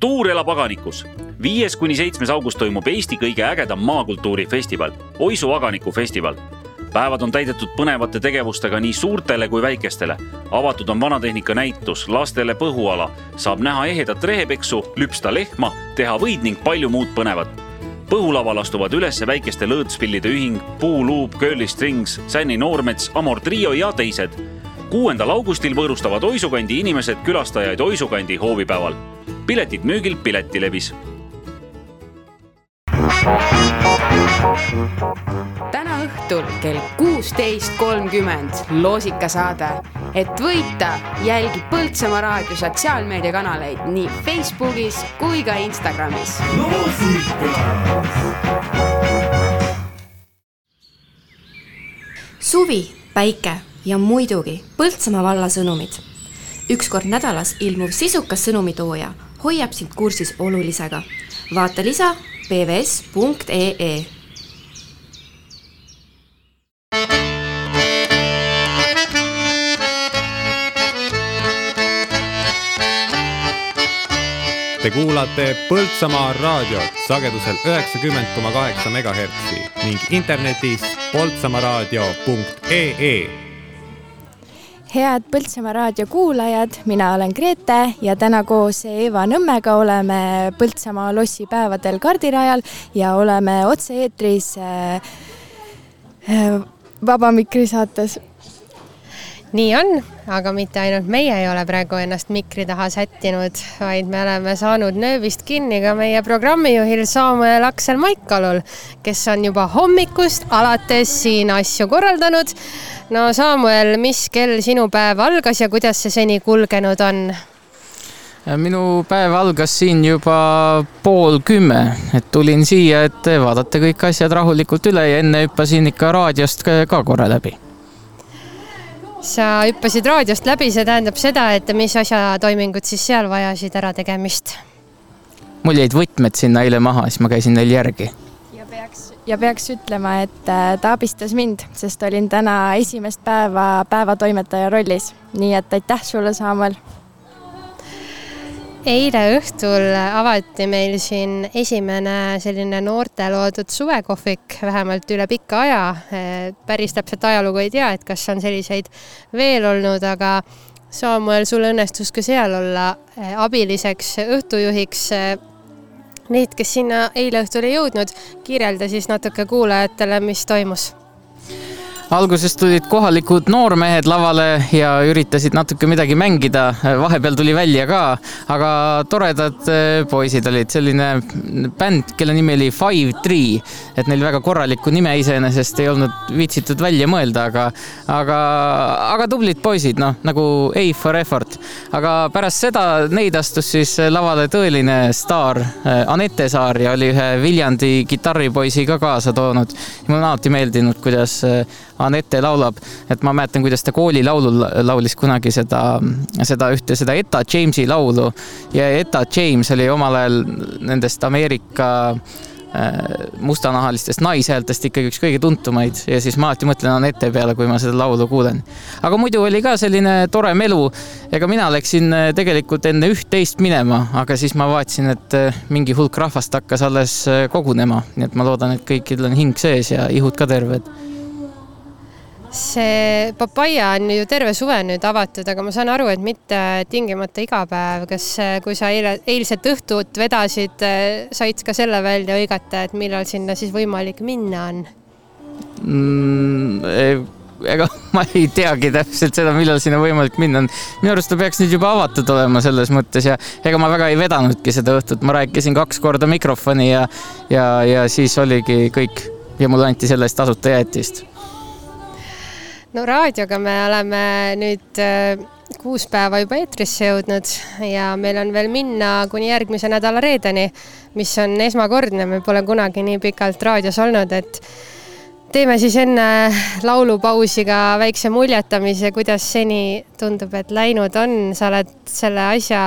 Speaker 16: kultuur elab aganikus. viies kuni seitsmes august toimub Eesti kõige ägedam maakultuurifestival, Oisu aganiku festival. päevad on täidetud põnevate tegevustega nii suurtele kui väikestele. avatud on vanatehnika näitus, lastele põhuala, saab näha ehedat rehepeksu, lüpsta lehma, teha võid ning palju muud põnevat põhulaval astuvad üles väikeste lõõtspillide ühing, Puuluup, Curly Strings, Sänni Noormets, Amor Trio ja teised. Kuuendal augustil võõrustavad Oisukandi inimesed külastajaid Oisukandi hoovipäeval. piletid müügil Piletilevis.
Speaker 17: täna õhtul kell kuusteist kolmkümmend loosikasaade. et võita, jälgi Põltsamaa raadio sotsiaalmeediakanaleid nii Facebookis kui ka Instagramis.
Speaker 3: suvi, päike ja muidugi Põltsamaa valla sõnumid. üks kord nädalas ilmuv sisukas sõnumitooja hoiab sind kursis olulisega. vaata lisa pvs.ee
Speaker 1: Te kuulate Põltsamaa raadiot sagedusel üheksakümmend koma kaheksa megahertsi ning internetis poltsamaaraadio.ee
Speaker 2: head Põltsamaa raadio kuulajad, mina olen Grete ja täna koos Eva Nõmmega oleme Põltsamaa lossipäevadel kardirajal ja oleme otse-eetris äh, äh, Vaba Mikri saates.
Speaker 4: Nii on, aga mitte ainult meie ei ole praegu ennast mikri taha sättinud, vaid me oleme saanud nööbist kinni ka meie programmijuhil Samuel Aksel Maikalul, kes on juba hommikust alates siin asju korraldanud. no Samuel, mis kell sinu päev algas ja kuidas see seni kulgenud on?
Speaker 18: minu päev algas siin juba pool kümme, et tulin siia, et vaadata kõik asjad rahulikult üle ja enne hüppasin ikka raadiost ka, korra läbi.
Speaker 4: Sa hüppasid raadiost läbi, see tähendab seda, et mis asjatoimingud siis seal vajasid ära tegemist?
Speaker 18: mul jäid võtmed sinna eile maha, siis ma käisin neil järgi.
Speaker 2: ja peaks, ja peaks ütlema, et äh, ta abistas mind, sest olin täna esimest päeva päevatoimetaja rollis, nii et aitäh sulle, Samuel
Speaker 4: eile õhtul avati meil siin esimene selline noorte loodud suvekohvik, vähemalt üle pika aja. päris täpset ajalugu ei tea, et kas on selliseid veel olnud, aga Samuel, sul õnnestus ka seal olla eh, abiliseks õhtujuhiks. Neid, kes sinna eile õhtul ei jõudnud, kirjelda siis natuke kuulajatele, mis toimus
Speaker 18: alguses tulid kohalikud noormehed lavale ja üritasid natuke midagi mängida, vahepeal tuli välja ka, aga toredad eh, poisid olid, selline bänd, kelle nimi oli Five Tree, et neil väga korralikku nime iseenesest ei olnud viitsitud välja mõelda, aga, aga, aga tublid poisid, noh nagu A for effort. aga pärast seda neid astus siis lavale tõeline staar, eh, Anette Saar ja oli ühe Viljandi kitarripoisi ka kaasa toonud. mulle on alati meeldinud, kuidas eh, Anette laulab, et ma mäletan, kuidas ta koolilaulul laulis kunagi seda, seda ühte, seda Etta Jamesi laulu ja Etta James oli omal ajal nendest Ameerika äh, mustanahalistest naishäältest ikkagi üks kõige tuntumaid ja siis ma alati mõtlen Anette peale, kui ma seda laulu kuulen. aga muidu oli ka selline tore melu. ega mina läksin äh, tegelikult enne üht-teist minema, aga siis ma vaatasin, et äh, mingi hulk rahvast hakkas alles kogunema, nii et ma loodan, et kõikidel on hing sees ja ihud ka terved
Speaker 4: see papaia on ju terve suve nüüd avatud, aga ma saan aru, et mitte tingimata iga päev. kas, kui sa eile, eilset õhtut vedasid, said ka selle välja hõigata, et millal sinna siis võimalik minna on
Speaker 18: mm,? ega ma ei teagi täpselt seda, millal sinna võimalik minna on. minu arust ta peaks nüüd juba avatud olema selles mõttes ja ega ma väga ei vedanudki seda õhtut, ma rääkisin kaks korda mikrofoni ja, ja, ja siis oligi kõik ja mulle anti selle eest tasuta jäätist
Speaker 4: no raadioga me oleme nüüd äh, kuus päeva juba eetrisse jõudnud ja meil on veel minna kuni järgmise nädala reedeni, mis on esmakordne, me pole kunagi nii pikalt raadios olnud, et teeme siis enne laulupausi ka väikse muljetamise, kuidas seni tundub, et läinud on, sa oled selle asja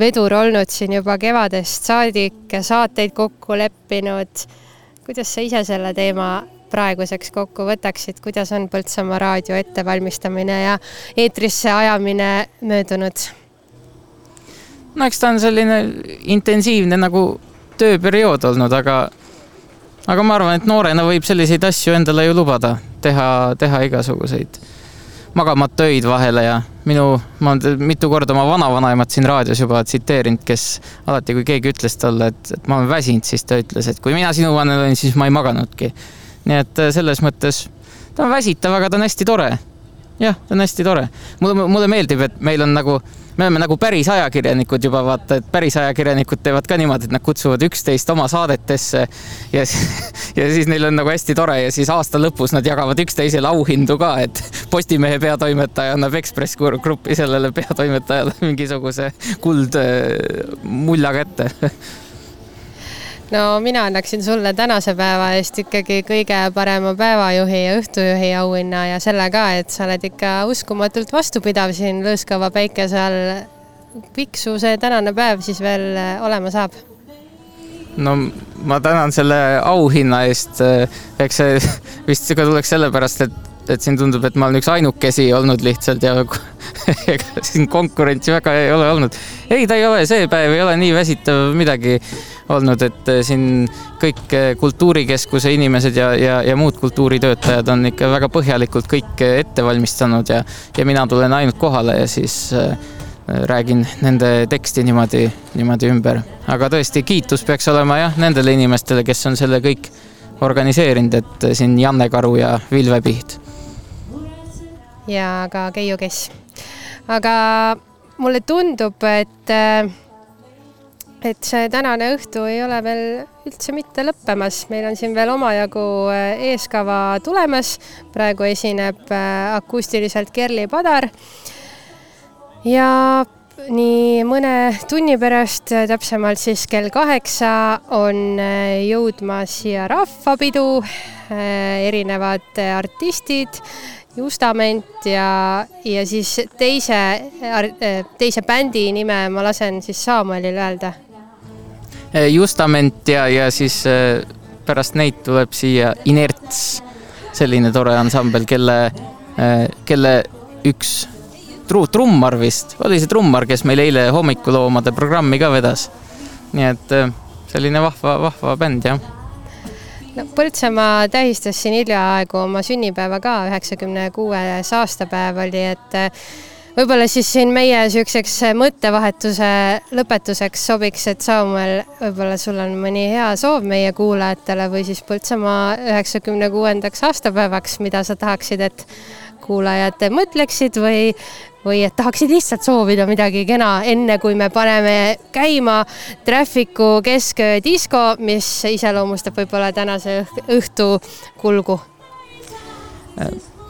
Speaker 4: vedur olnud siin juba kevadest saadik, saateid kokku leppinud. kuidas sa ise selle teema praeguseks kokku võtaksid, kuidas on Põltsamaa raadio ettevalmistamine ja eetrisse ajamine möödunud?
Speaker 18: no eks ta on selline intensiivne nagu tööperiood olnud, aga, aga ma arvan, et noorena võib selliseid asju endale ju lubada, teha, teha igasuguseid magamata öid vahele ja minu, ma olen mitu korda oma vanavanaemat siin raadios juba tsiteerinud, kes alati, kui keegi ütles talle, et, et ma olen väsinud, siis ta ütles, et kui mina sinu vanem olin, siis ma ei maganudki. Nii et äh, selles mõttes ta on väsitav, aga ta on hästi tore jah, ta on hästi tore. mulle, mulle meeldib, et meil on nagu, me oleme nagu päris ajakirjanikud juba vaata, et päris ajakirjanikud teevad ka niimoodi, et nad kutsuvad üksteist oma saadetesse ja, ja siis neil on nagu hästi tore ja siis aasta lõpus nad jagavad üksteisele auhindu ka, et Postimehe peatoimetaja annab Ekspress Grupi sellele peatoimetajale mingisuguse kuldmulja kätte
Speaker 4: no mina annaksin sulle tänase päeva eest ikkagi kõige parema päevajuhi ja õhtujuhi auhinna ja selle ka, et sa oled ikka uskumatult vastupidav siin lõõskava päikese all. piksu see tänane päev siis veel äh, olema saab?
Speaker 18: no ma tänan selle auhinna eest. eks see vist ka tuleks sellepärast, et, et siin tundub, et ma olen üks ainukesi olnud lihtsalt ja ega siin konkurentsi väga ei ole olnud. ei, ta ei ole, see päev ei ole nii väsitav midagi olnud, et siin kõik kultuurikeskuse inimesed ja, ja, ja muud kultuuritöötajad on ikka väga põhjalikult kõik ette valmistanud ja, ja mina tulen ainult kohale ja siis räägin nende teksti niimoodi, niimoodi ümber. aga tõesti, kiitus peaks olema jah, nendele inimestele, kes on selle kõik organiseerinud, et siin Janne Karu ja Vilve Piht.
Speaker 4: Ja ka Keiu Kess. aga mulle tundub, et, et see tänane õhtu ei ole veel üldse mitte lõppemas, meil on siin veel omajagu äh, eeskava tulemas. praegu esineb äh, akustiliselt Kerli Padar. ja nii mõne tunni pärast, täpsemalt siis kell kaheksa on äh, jõudmas siia rahvapidu, erinevad artistid Justament ja, ja siis teise, teise bändi nime ma lasen siis Samuelil öelda.
Speaker 18: Justament ja, ja siis äh, pärast neid tuleb siia Inerts, selline tore ansambel, kelle, kelle üks tru-, trummar vist, oli see trummar, kes meil eile hommikuloomade programmi ka vedas. nii et äh, selline vahva, vahva bänd jah
Speaker 4: no Põltsamaa tähistas siin hiljaaegu oma sünnipäeva ka, üheksakümne kuues aastapäev oli, et eh, võib-olla siis siin meie niisuguseks mõttevahetuse lõpetuseks sobiks, et Samuel, võib-olla sul on mõni hea soov meie kuulajatele või siis Põltsamaa üheksakümne kuuendaks aastapäevaks, mida sa tahaksid, et kuulajad mõtleksid või, või et tahaksid lihtsalt soovida midagi kena, enne kui me paneme käima Traffic'u kesköö disko, mis iseloomustab võib-olla tänase õh- õhtu kulgu.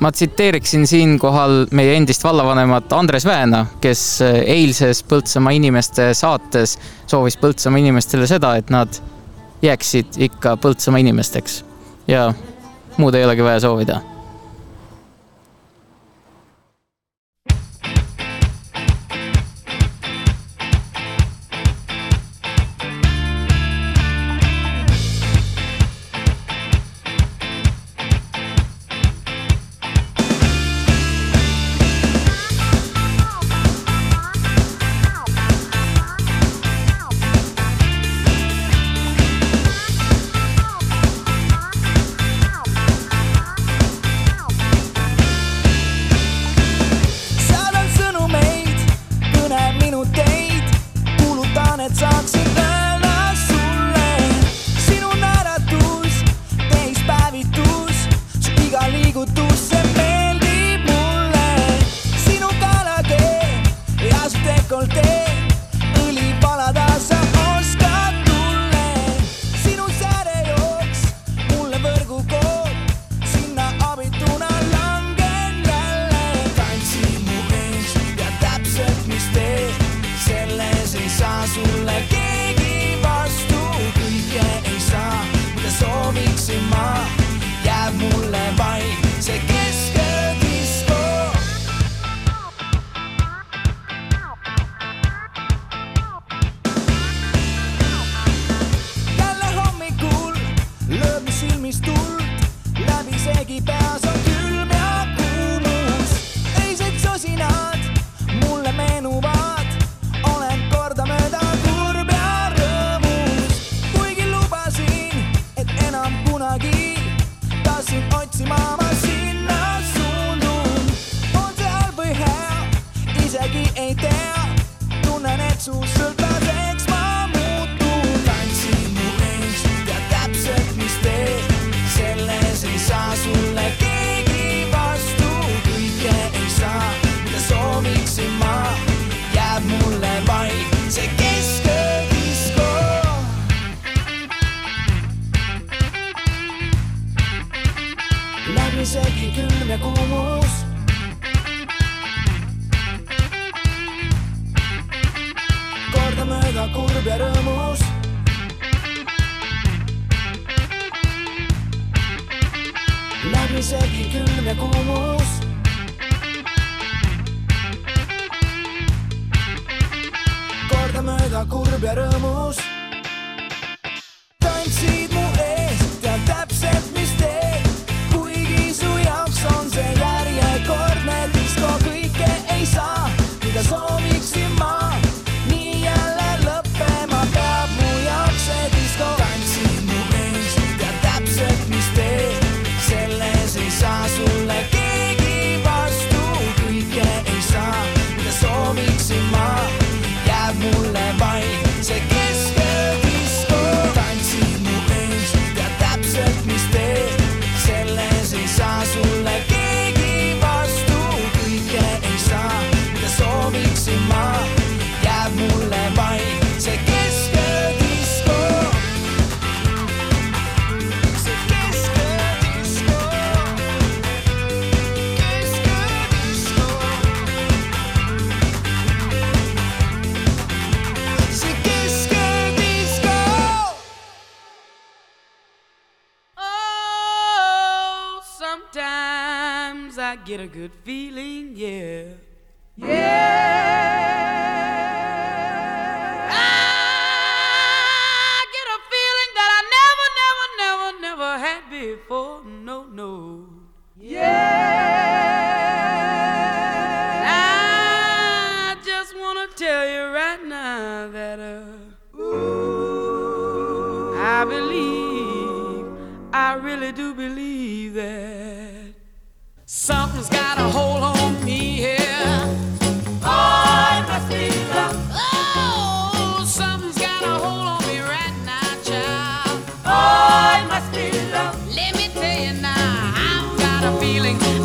Speaker 18: ma tsiteeriksin siinkohal meie endist vallavanemat Andres Väena, kes eilses Põltsamaa inimeste saates soovis Põltsamaa inimestele seda, et nad jääksid ikka Põltsamaa inimesteks ja muud ei olegi vaja soovida
Speaker 17: I get a good feeling, yeah. Yeah.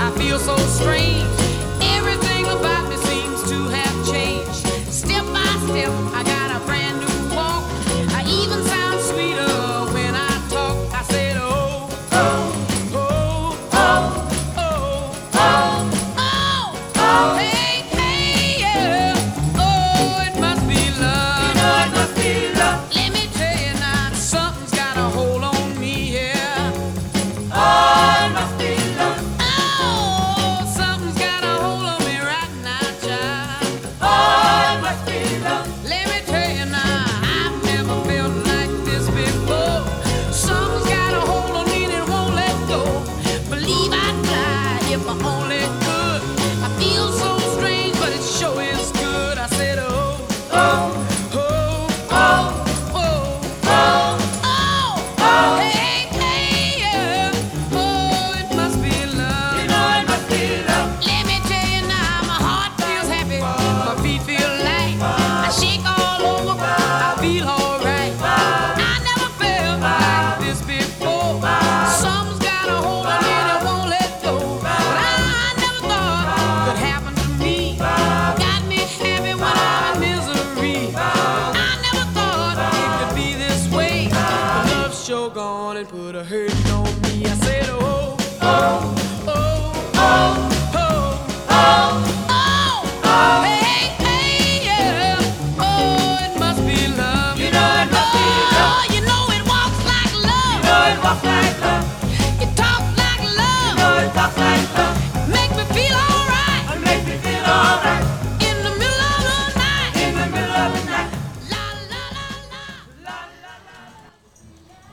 Speaker 17: I feel so strange.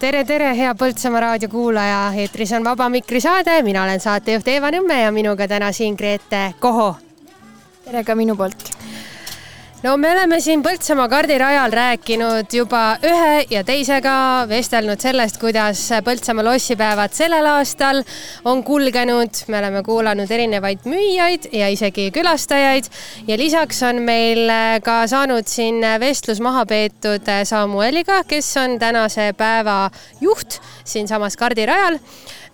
Speaker 4: tere, tere, hea Põltsamaa raadio kuulaja, eetris on Vaba Mikri saade, mina olen saatejuht Eeva Nõmme ja minuga täna siin Grete Koho.
Speaker 2: tere ka minu poolt
Speaker 4: no me oleme siin Põltsamaa kardirajal rääkinud juba ühe ja teisega, vestelnud sellest, kuidas Põltsamaa lossipäevad sellel aastal on kulgenud. me oleme kuulanud erinevaid müüjaid ja isegi külastajaid. Ja lisaks on meil ka saanud siin vestlus maha peetud Samueliga, kes on tänase päeva juht siinsamas kardirajal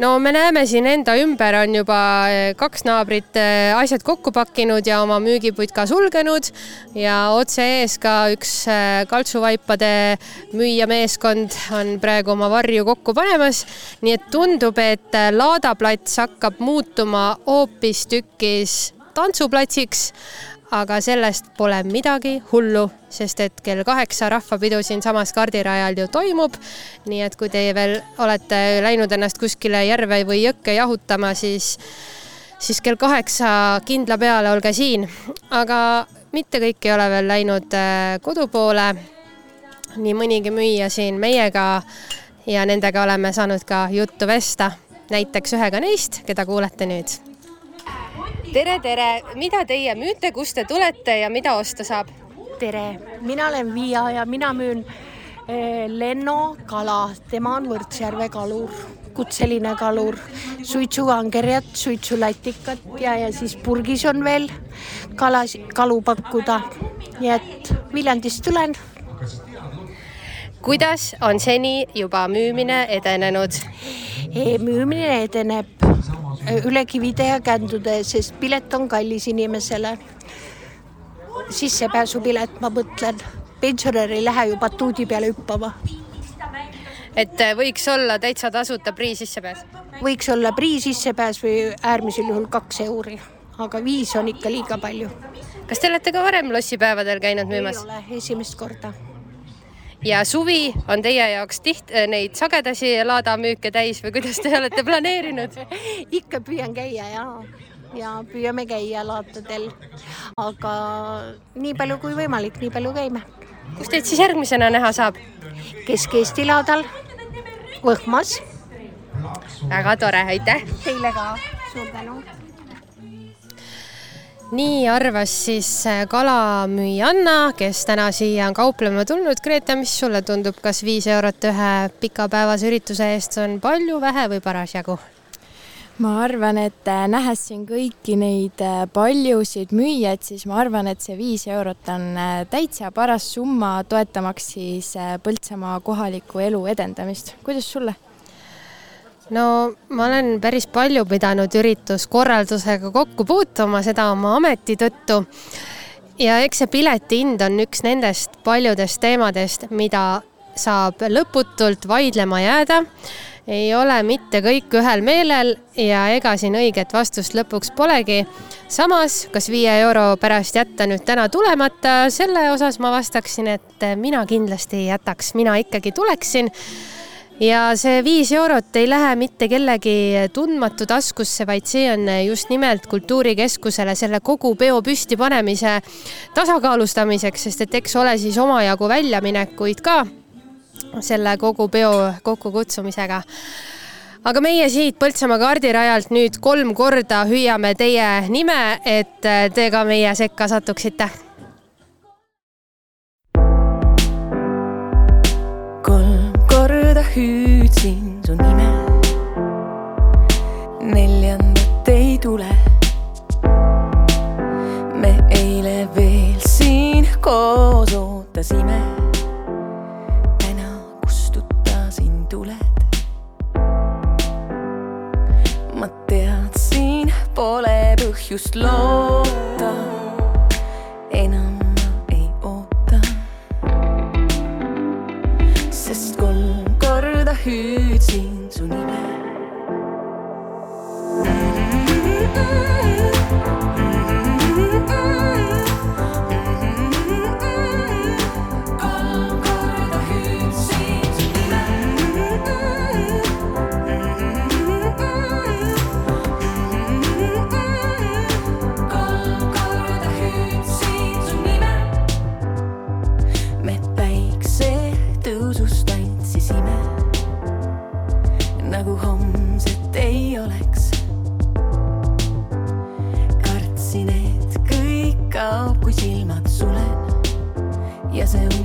Speaker 4: no me näeme siin enda ümber on juba eh, kaks naabrit asjad kokku pakkinud ja oma müügiputka sulgenud. Ja otse ees ka üks eh, kaltsuvaipade müüjameeskond on praegu oma varju kokku panemas. nii et tundub, et laadaplats hakkab muutuma hoopistükkis tantsuplatsiks aga sellest pole midagi hullu, sest et kell kaheksa rahvapidu siinsamas kardirajal ju toimub. nii et kui teie veel olete läinud ennast kuskile järve või jõkke jahutama, siis, siis kell kaheksa kindla peale olge siin. aga mitte kõik ei ole veel läinud äh, kodu poole. nii mõnigi müüja siin meiega ja nendega oleme saanud ka juttu vesta. näiteks ühega neist, keda kuulete nüüd tere, tere, mida teie müüte, kust te tulete ja mida osta saab?
Speaker 19: tere, mina olen Viia ja mina müün eh, Lenno kala, tema on Võrtsjärve kalur, kutseline kalur, suitsukangerjat, suitsulatikat ja, ja siis purgis on veel kalas, kalu pakkuda. nii et Viljandist tulen.
Speaker 4: kuidas on seni juba müümine edenenud
Speaker 19: e? müümine edeneb üle kivide ja kändude, sest pilet on kallis inimesele. sissepääsupilet, ma mõtlen, pensionär ei lähe ju batuudi peale hüppama.
Speaker 4: Et äh, võiks olla täitsa tasuta prii sissepääs?
Speaker 19: võiks olla prii sissepääs või äärmisel juhul kaks euri, aga viis on ikka liiga palju.
Speaker 4: kas te olete ka varem lossipäevadel käinud müümas?
Speaker 19: ei ole, esimest korda
Speaker 4: ja suvi on teie jaoks tiht-, neid sagedasi laadamüüke täis või kuidas te olete planeerinud?
Speaker 19: ikka püüan käia ja, ja püüame käia laatadel. aga nii palju kui võimalik, nii palju käime.
Speaker 4: Kus teid siis järgmisena näha saab?
Speaker 19: Kesk-Eesti laadal, Võhmas.
Speaker 4: väga tore, aitäh.
Speaker 19: Teile ka, suur tänu
Speaker 4: nii arvas siis äh, kalamüüjanna, kes täna siia on kauplema tulnud. Grete, mis sulle tundub, kas viis eurot ühe pikapäevase ürituse eest on palju, vähe või parasjagu?
Speaker 2: Ma arvan, et äh, nähes siin kõiki neid äh, paljusid müüjaid, siis ma arvan, et see viis eurot on täitsa paras summa, toetamaks siis Põltsamaa kohaliku elu edendamist. kuidas sulle?
Speaker 4: no ma olen päris palju pidanud ürituskorraldusega kokku puutuma, seda oma ameti tõttu. ja eks see pileti hind on üks nendest paljudest teemadest, mida saab lõputult vaidlema jääda. Ei ole mitte kõik ühel meelel ja ega siin õiget vastust lõpuks polegi. samas, kas viie euro pärast jätta nüüd täna tulemata, selle osas ma vastaksin, et mina kindlasti ei jätaks, mina ikkagi tuleksin. Ja see viis eurot ei lähe mitte kellegi tundmatu taskusse, vaid see on just nimelt Kultuurikeskusele selle kogu peo püstipanemise tasakaalustamiseks, sest et eks ole siis omajagu väljaminekuid ka selle kogu peo kokkukutsumisega aga meie siit Põltsamaa kardirajalt nüüd kolm korda hüüame teie nime, et te ka meie sekka satuksite
Speaker 20: korda hüüdsin su nime. neljandat ei tule. me eile veel siin koos ootasime. Pole põhjust loota enam hüüdsin su nime. hace un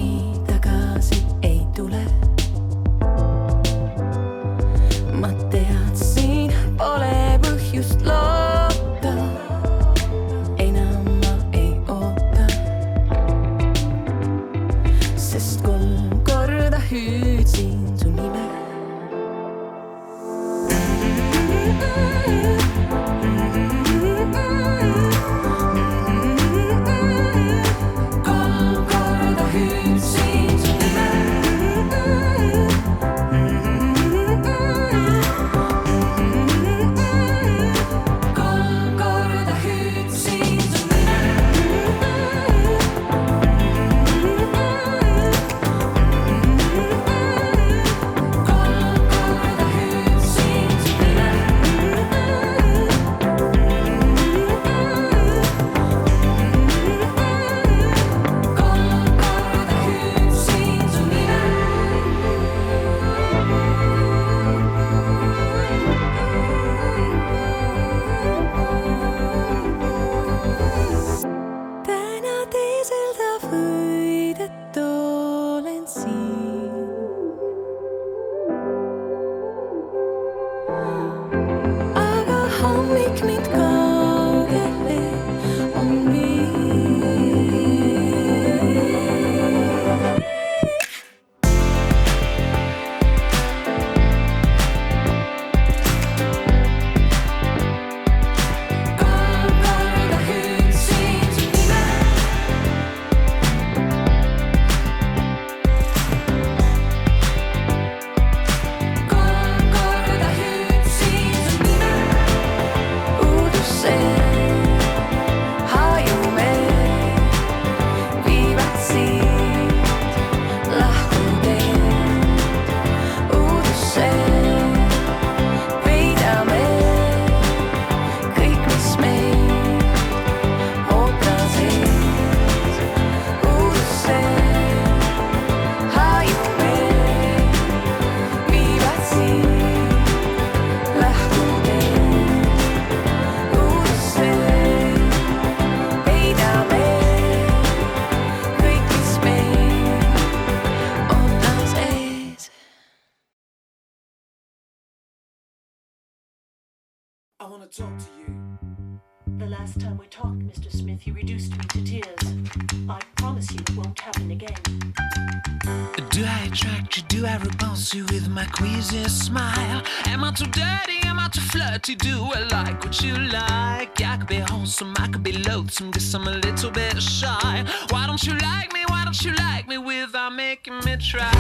Speaker 20: easy smile. Am I too dirty? Am I too flirty? Do I like what you like? I could be wholesome, I could be loathsome, guess I'm a little bit shy. Why don't you like me? Why don't you like me without making me try?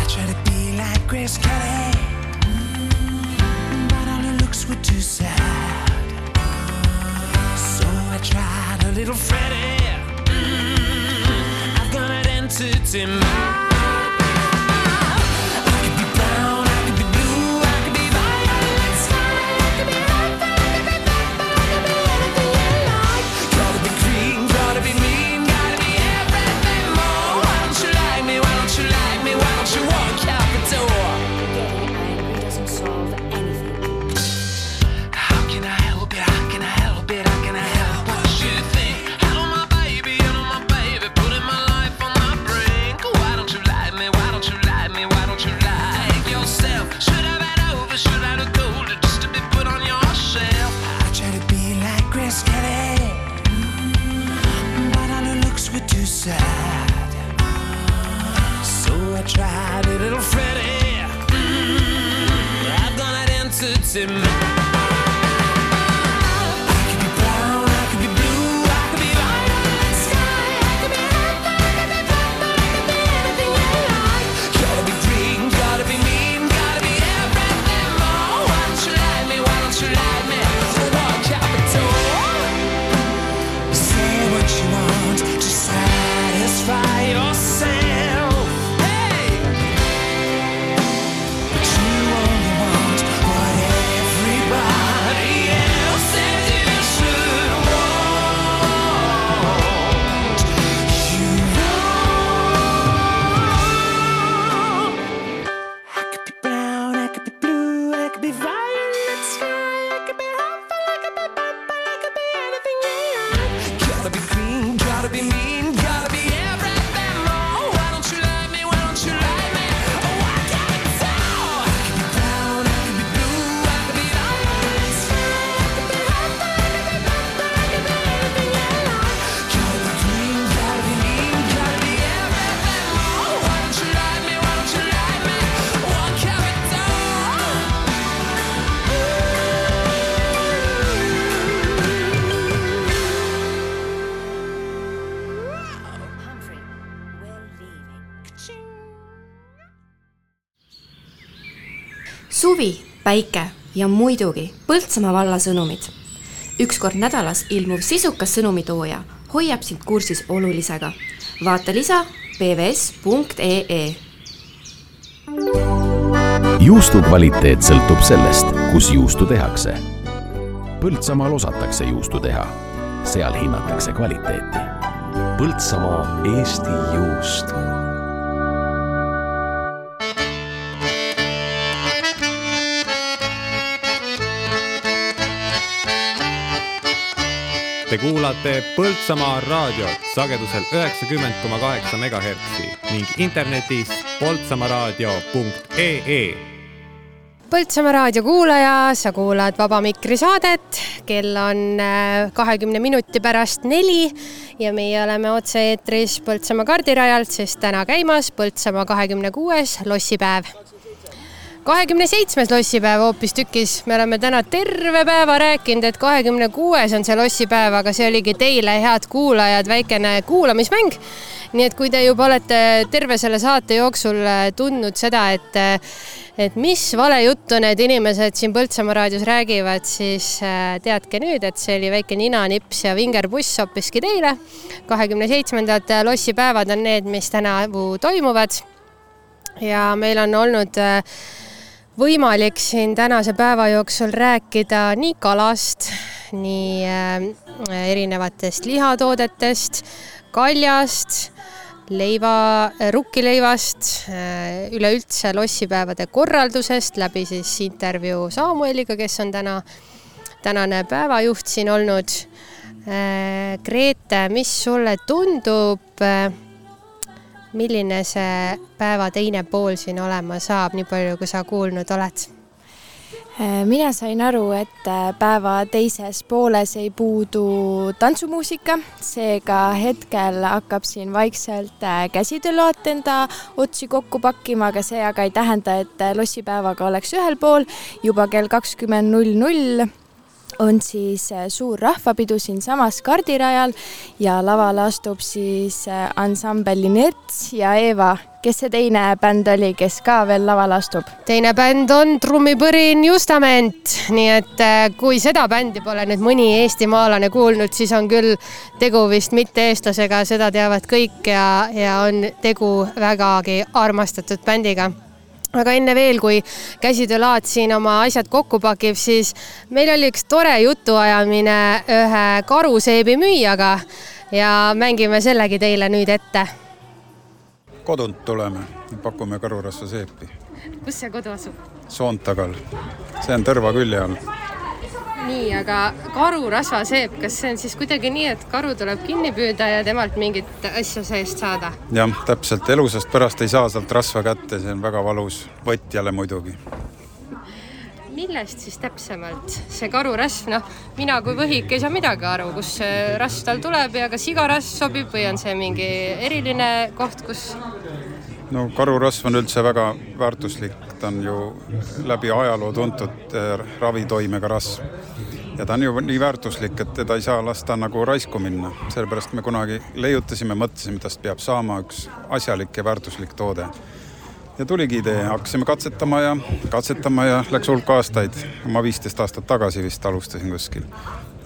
Speaker 20: I try to be like Grace Kelly, mm, but all her looks were too sad. So I tried a little Freddy. Mm, I've got an entity mind.
Speaker 3: Päike ja muidugi Põltsamaa valla sõnumid. üks kord nädalas ilmuv sisukas sõnumitooja hoiab sind kursis olulisega. vaata lisa pvs.ee
Speaker 10: juustu kvaliteet sõltub sellest, kus juustu tehakse. Põltsamaal osatakse juustu teha, seal hinnatakse kvaliteeti.
Speaker 21: Põltsamaa Eesti juust
Speaker 1: Te kuulate Põltsamaa raadiot sagedusel üheksakümmend koma kaheksa megahertsi ning internetis poltsamaaraadio.ee
Speaker 4: Põltsamaa raadio kuulaja, sa kuulad Vaba Mikri saadet, kell on äh, kahekümne minuti pärast neli ja meie oleme otse-eetris Põltsamaa kardirajalt, sest täna käimas Põltsamaa kahekümne kuues lossipäev. Kahekümne seitsmes lossipäev hoopistükkis, me oleme täna terve päeva rääkinud, et kahekümne kuues on see lossipäev, aga see oligi teile, head kuulajad, väikene kuulamismäng. nii et kui te juba olete terve selle saate jooksul äh, tundnud seda, et et mis valejuttu need inimesed siin Põltsamaa raadios räägivad, siis äh, teadke nüüd, et see oli väike ninanips ja vingerpuss hoopiski teile. kahekümne seitsmendad lossipäevad on need, mis tänavu toimuvad. ja meil on olnud äh, võimalik siin tänase päeva jooksul rääkida nii kalast, nii äh, erinevatest lihatoodetest, kaljast leiva, rukkileivast, üleüldse lossipäevade korraldusest läbi siis intervjuu Samueliga, kes on täna, tänane päevajuht siin olnud. Grete, mis sulle tundub, milline see päeva teine pool siin olema saab, nii palju kui sa kuulnud oled?
Speaker 2: mina sain aru, et äh, päeva teises pooles ei puudu tantsumuusika, seega hetkel hakkab siin vaikselt äh, käsitöölaat enda otsi kokku pakkima, aga see aga ei tähenda, et äh, lossipäevaga oleks ühel pool. juba kell kakskümmend null null on siis suur rahvapidu siinsamas kardirajal ja lavale astub siis ansambel Inerts ja Eeva kes see teine bänd oli, kes ka veel lavale astub?
Speaker 4: teine bänd on Trummipõrin Justament, nii et äh, kui seda bändi pole nüüd mõni eestimaalane kuulnud, siis on küll tegu vist mitte eestlasega, seda teavad kõik ja, ja on tegu vägagi armastatud bändiga aga enne veel, kui käsitöölaat siin oma asjad kokku pakib, siis meil oli üks tore jutuajamine ühe karuseebi müüjaga ja mängime sellegi teile nüüd ette
Speaker 22: kodunt tuleme, pakume karurasva seepi.
Speaker 4: kus see kodu asub?
Speaker 22: Soontagal, see on Tõrva külje all.
Speaker 4: Nii, aga karurasva seep, kas see on siis kuidagi nii, et karu tuleb kinni püüda ja temalt mingit asja seest saada?
Speaker 22: jah, täpselt, elusast pärast ei saa sealt rasva kätte, see on väga valus, võtjale muidugi.
Speaker 4: millest siis täpsemalt see karurasv, noh, mina kui võhik ei saa midagi aru, kust see rasv tal tuleb ja kas iga rasv sobib või on see mingi eriline koht, kus
Speaker 22: no karurasv on üldse väga väärtuslik, ta on ju läbi ajaloo tuntud eh, ravitoimega rasv. ja ta on ju nii väärtuslik, et teda ei saa lasta nagu raisku minna, sellepärast me kunagi leiutasime, mõtlesime, tast peab saama üks asjalik ja väärtuslik toode. ja tuligi idee, hakkasime katsetama ja katsetama ja läks hulk aastaid, ma viisteist aastat tagasi vist alustasin kuskil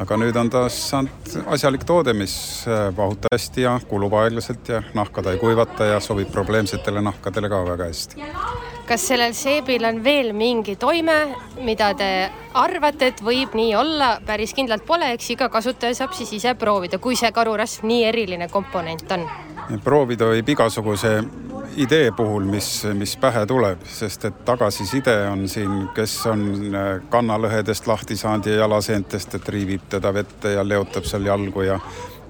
Speaker 22: aga nüüd on ta saanud asjalik toode, mis vahutab hästi ja kulub aeglaselt ja nahka ta ei kuivata ja sobib probleemsetele nahkadele ka väga hästi.
Speaker 4: Kas sellel seebil on veel mingi toime, mida te arvate, et võib nii olla, päris kindlalt pole, eks iga kasutaja saab siis ise proovida, kui see karurasv nii eriline komponent on?
Speaker 22: proovida võib igasuguse idee puhul, mis, mis pähe tuleb, sest et tagasiside on siin, kes on kannalõhedest lahti saanud ja jalaseentest, et riivib teda vette ja leotab seal jalgu ja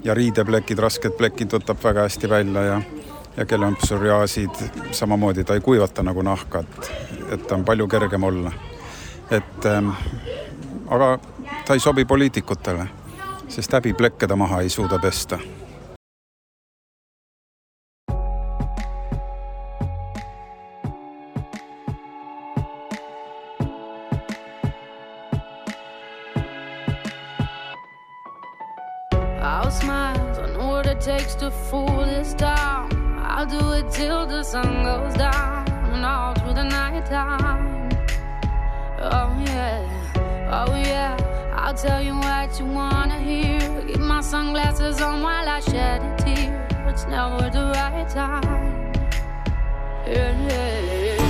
Speaker 22: ja riideplekid, rasked plekid võtab väga hästi välja ja ja kellel on psoriaasid, samamoodi ta ei kuivata nagu nahka, et, et ta on palju kergem olla. et ähm, aga ta ei sobi poliitikutele, sest häbiplekke ta maha ei suuda pesta
Speaker 23: I'll smile, know what it takes to fool this town. I'll do it till the sun goes down and all through the night time. Oh yeah, oh yeah. I'll tell you what you wanna hear. Keep my sunglasses on while I shed a tear. It's never the right time. yeah. yeah, yeah.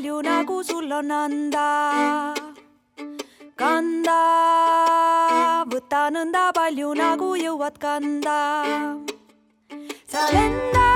Speaker 24: palju, nagu sul on anda. kanda, võta nõnda palju, nagu jõuad kanda. sa
Speaker 1: lendad.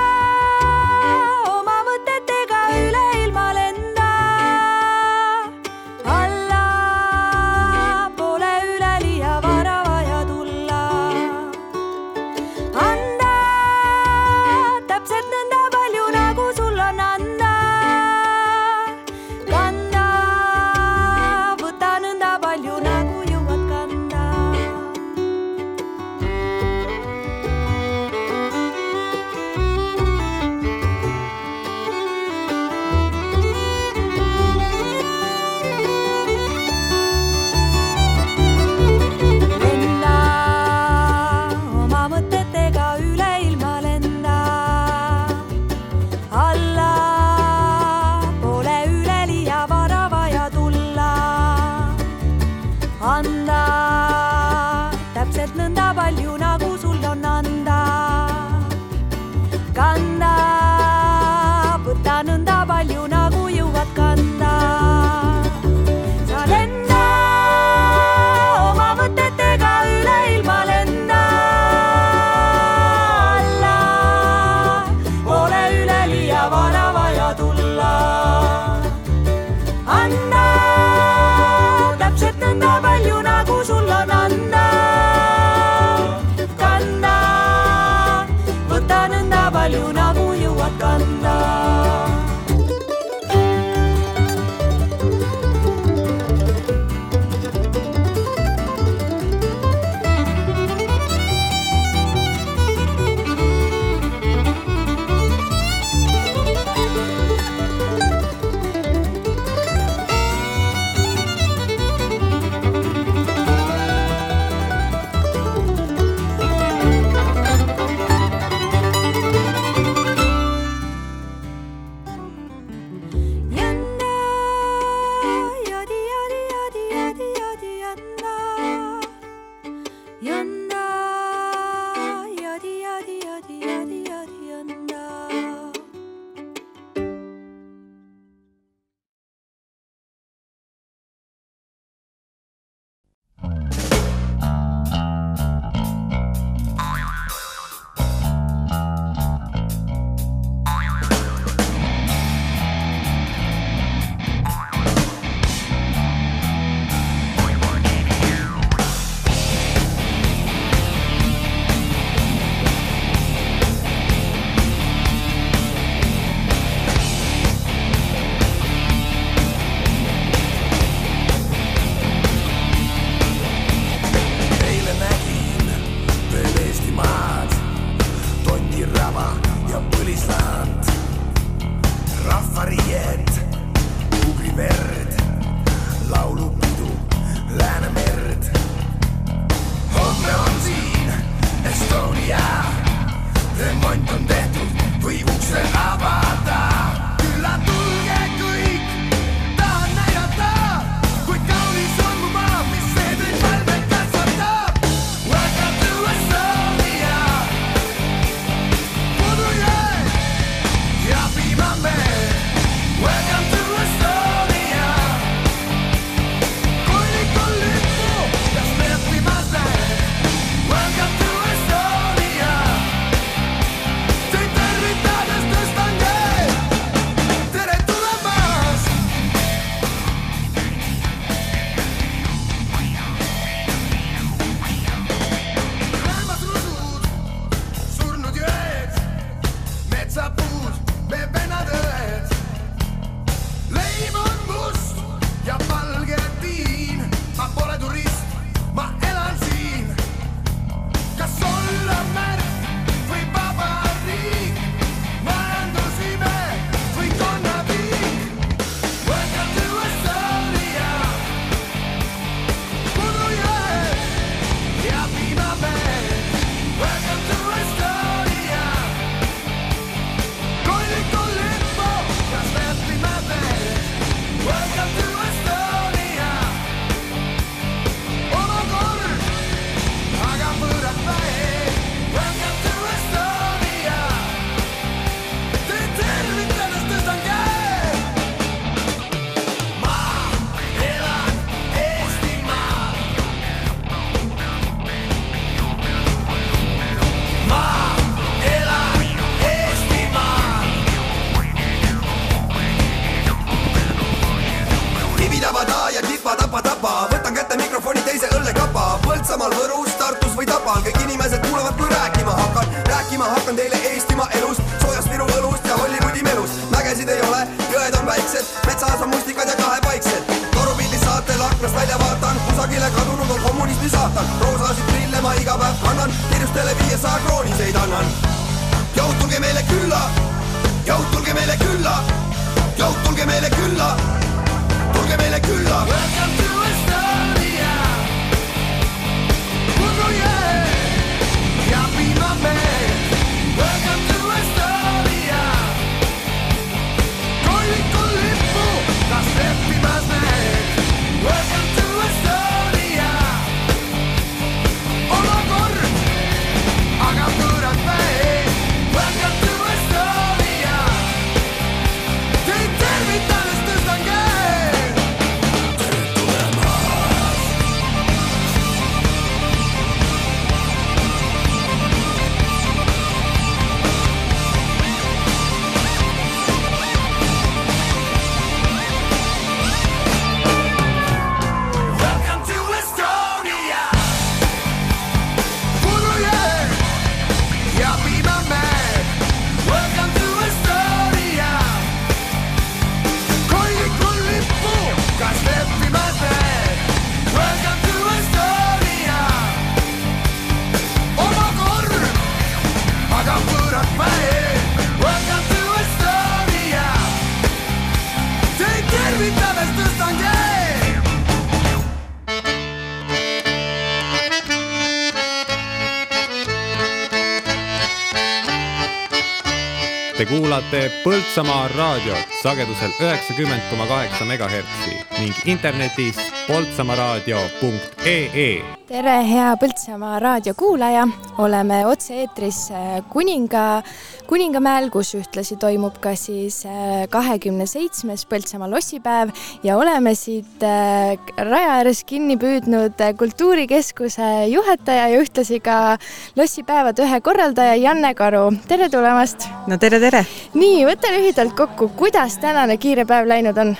Speaker 1: Kuulate Põltsamaa raadiot sagedusel üheksakümmend koma kaheksa megahertsi ning internetis poltsamaaraadio.ee
Speaker 2: tere, hea Põltsamaa raadiokuulaja, oleme otse-eetris äh, Kuninga, Kuningamäel, kus ühtlasi toimub ka siis äh, kahekümne seitsmes Põltsamaa lossipäev ja oleme siit äh, raja ääres kinni püüdnud kultuurikeskuse juhataja ja ühtlasi ka lossipäevade ühe korraldaja Janne Karu, tere tulemast!
Speaker 25: no tere, tere!
Speaker 2: nii, võta lühidalt kokku, kuidas tänane kiire päev läinud on?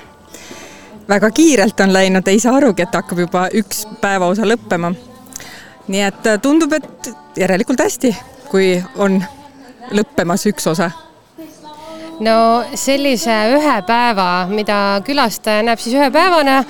Speaker 25: Väga kiirelt on läinud, ei saa arugi, et hakkab juba üks päevaosa lõppema. nii et tundub, et järelikult hästi, kui on lõppemas üks osa
Speaker 4: no sellise ühe päeva, mida külastaja näeb siis ühe päevana,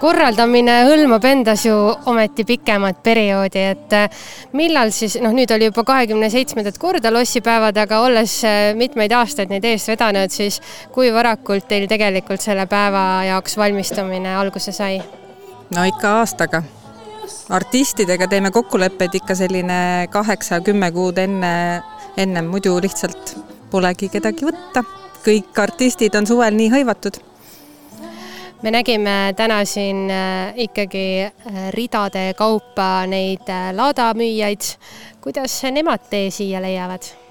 Speaker 4: korraldamine hõlmab endas ju ometi pikemat perioodi, et eh, millal siis, noh, nüüd oli juba kahekümne seitsmendat korda lossipäevad, aga olles eh, mitmeid aastaid neid eest vedanud, siis kui varakult teil tegelikult selle päeva jaoks valmistumine alguse sai?
Speaker 25: no ikka aastaga. artistidega teeme kokkuleppeid ikka selline kaheksa-kümme kuud enne, ennem muidu lihtsalt polegi kedagi võtta. kõik artistid on suvel nii hõivatud.
Speaker 4: me nägime täna siin äh, ikkagi äh, ridade kaupa neid äh, laadamüüjaid. kuidas nemad tee siia leiavad?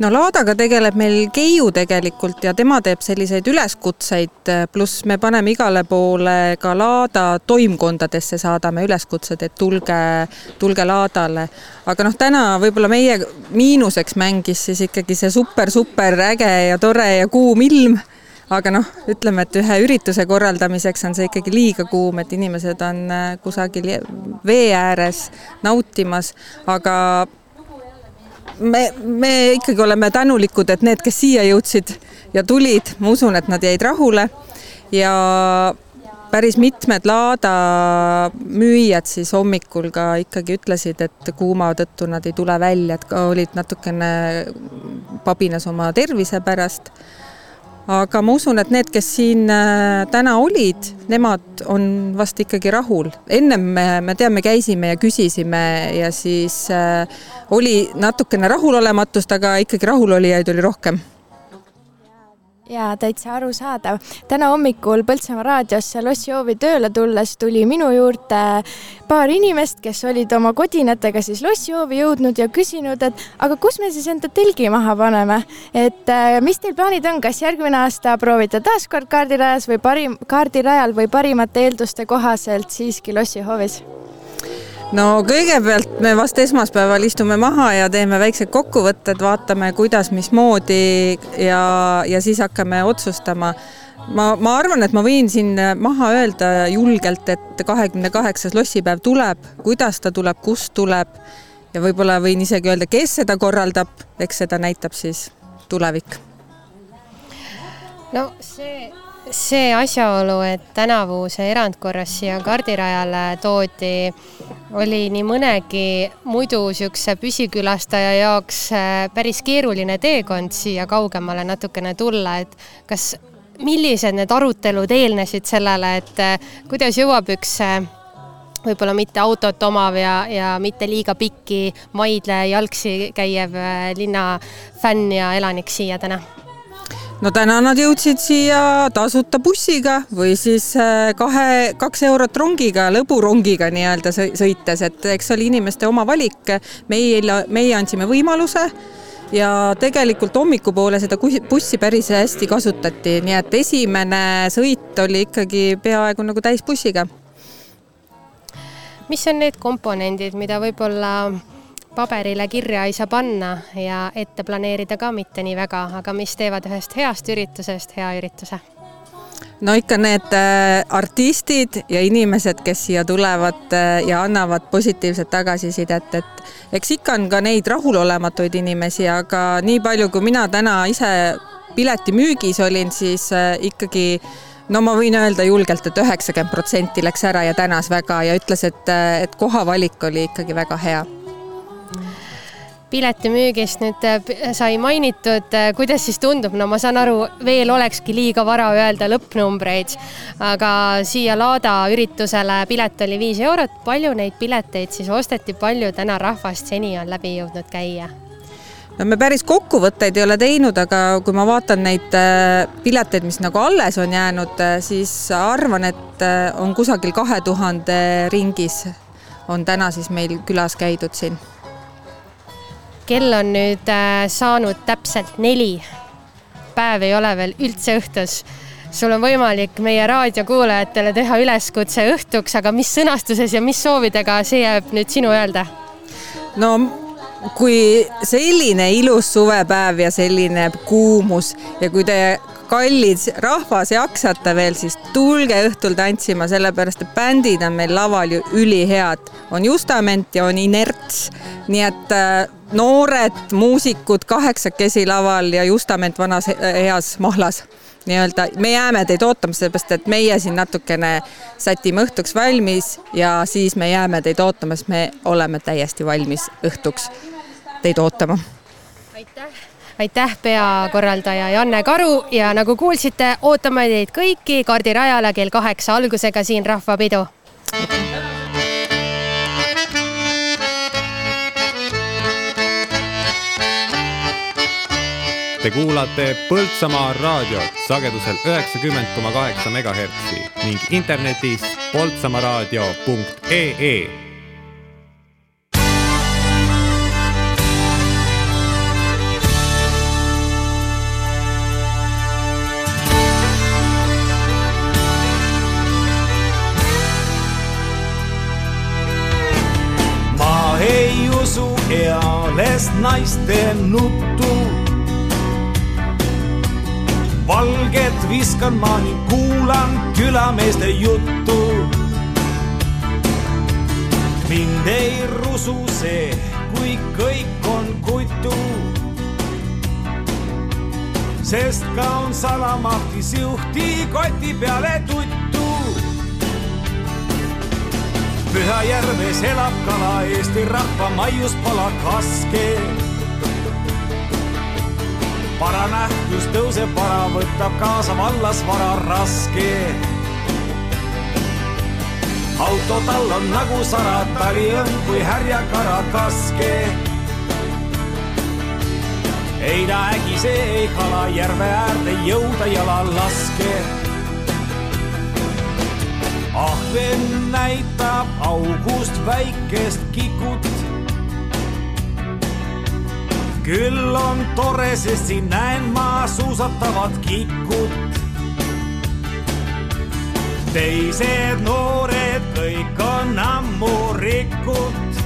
Speaker 25: No laadaga tegeleb meil Keiu tegelikult ja tema teeb selliseid üleskutseid, pluss me paneme igale poole ka laada toimkondadesse saadame üleskutsed, et tulge, tulge laadale. aga noh, täna võib-olla meie miinuseks mängis siis ikkagi see super-super äge ja tore ja kuum ilm aga noh, ütleme, et ühe ürituse korraldamiseks on see ikkagi liiga kuum, et inimesed on äh, kusagil vee ääres nautimas, aga me, me ikkagi oleme tänulikud, et need, kes siia jõudsid ja tulid, ma usun, et nad jäid rahule. Ja päris mitmed laada müüjad siis hommikul ka ikkagi ütlesid, et kuuma tõttu nad ei tule välja, et ka olid natukene pabinas oma tervise pärast aga ma usun, et need, kes siin äh, täna olid, nemad on vast ikkagi rahul. ennem me, me teame, käisime ja küsisime ja siis äh, oli natukene rahulolematust, aga ikkagi rahulolijaid oli rohkem
Speaker 2: jaa, täitsa arusaadav. täna hommikul Põltsamaa raadiosse lossihoovi tööle tulles tuli minu juurde paar inimest, kes olid oma kodinatega siis lossihoovi jõudnud ja küsinud, et aga kus me siis enda telgi maha paneme. et äh, mis teil plaanid on, kas järgmine aasta proovite taas kord kaardirajas või parim, kaardirajal või parimate eelduste kohaselt siiski lossihoovis?
Speaker 25: No kõigepealt me vast esmaspäeval istume maha ja teeme väiksed kokkuvõtted, vaatame, kuidas, mismoodi ja, ja siis hakkame otsustama. ma, ma arvan, et ma võin siin maha öelda julgelt, et kahekümne kaheksas lossipäev tuleb, kuidas ta tuleb, kust tuleb ja võib-olla võin isegi öelda, kes seda korraldab, eks seda näitab siis tulevik
Speaker 4: no see, see asjaolu, et tänavu see erandkorras siia kardirajale toodi, oli nii mõnegi muidu niisuguse püsikülastaja jaoks äh, päris keeruline teekond siia kaugemale natukene tulla, et kas, millised need arutelud eelnesid sellele, et äh, kuidas jõuab üks äh, võib-olla mitte autot omav ja, ja mitte liiga pikki maidle jalgsi käiv äh, linna fänn ja elanik siia täna?
Speaker 25: No täna nad jõudsid siia tasuta bussiga või siis äh, kahe, kaks eurot rongiga, lõburongiga nii-öelda sõi- sõites, et eks see oli inimeste oma valik. meil, meie andsime võimaluse ja tegelikult hommikupoole seda bussi päris hästi kasutati, nii et esimene sõit oli ikkagi peaaegu nagu täisbussiga.
Speaker 4: Mis on need komponendid, mida võib-olla paberile kirja ei saa panna ja ette planeerida ka mitte nii väga, aga mis teevad ühest heast üritusest hea ürituse?
Speaker 25: no ikka need äh, artistid ja inimesed, kes siia tulevad äh, ja annavad positiivset tagasisidet, et eks ikka on ka neid rahulolematuid inimesi, aga nii palju, kui mina täna ise piletimüügis olin, siis äh, ikkagi no ma võin öelda julgelt et, et üheksakümmend protsenti läks ära ja tänas väga ja ütles, et, et kohavalik oli ikkagi väga hea
Speaker 4: piletimüügist nüüd äh, sai mainitud, kuidas siis tundub, no ma saan aru, veel olekski liiga vara öelda lõppnumbreid, aga siia Laada üritusele pilet oli viis eurot, palju neid pileteid siis osteti, palju täna rahvast seni on läbi jõudnud käia?
Speaker 25: no me päris kokkuvõtteid ei ole teinud, aga kui ma vaatan neid äh, pileteid, mis nagu alles on jäänud, siis arvan, et äh, on kusagil kahe tuhande ringis on täna siis meil külas käidud siin.
Speaker 4: Kell on nüüd äh, saanud täpselt neli. päev ei ole veel üldse õhtus. sul on võimalik meie raadiokuulajatele teha üleskutse õhtuks, aga mis sõnastuses ja mis soovidega, see jääb nüüd sinu öelda.
Speaker 25: no kui selline ilus suvepäev ja selline kuumus ja kui te kallid rahvas jaksate veel, siis tulge õhtul tantsima, sellepärast et bändid on meil laval ju ülihead. on Justament ja on Inerts, nii et äh, noored muusikud kaheksakesi laval ja Justament vanas heas mahlas nii-öelda, me jääme teid ootama, sellepärast et meie siin natukene sätime õhtuks valmis ja siis me jääme teid ootama, sest me oleme täiesti valmis õhtuks teid ootama.
Speaker 4: aitäh, peakorraldaja Janne Karu ja nagu kuulsite, ootame teid kõiki kardirajale kell kaheksa algusega siin Rahvapidu.
Speaker 1: Te kuulate Põltsamaa raadiot sagedusel üheksakümmend koma kaheksa megahertsi ning internetis poltsamaaraadio.ee
Speaker 26: eales naiste nuttu. valget viskan ma ning kuulan külameeste juttu. mind ei rusu see, kui kõik on kutu. sest ka on salamahtis juhti koti peale tuttu Pühajärves elab kala Eesti rahva maius pala kaske. paranähtus tõuseb vara, võtab kaasa vallas vara raske. auto tal on nagu sara, tali õnn kui härjakara kaske. ei ta ägise, ei kala järve äärde jõuda jala laske ahven näitab august väikest kikut. küll on tore, sest siin näen ma suusatavat kikut. teised noored kõik on ammu rikud.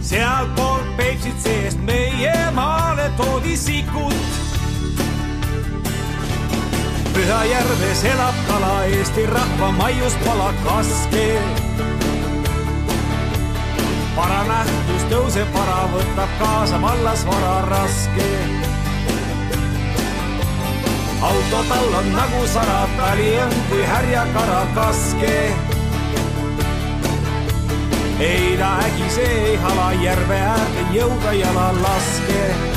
Speaker 26: sealtpoolt Peipsit seest meie maale toodi sikut Pühajärves elab kala Eesti rahva maius pala kaske. paranähtus tõuseb vara, võtab kaasa vallas vara raske. auto tal on nagu sara, tali on kui härjakara kaske. ei ta ägise ei hala, järve äärde jõuda jala laske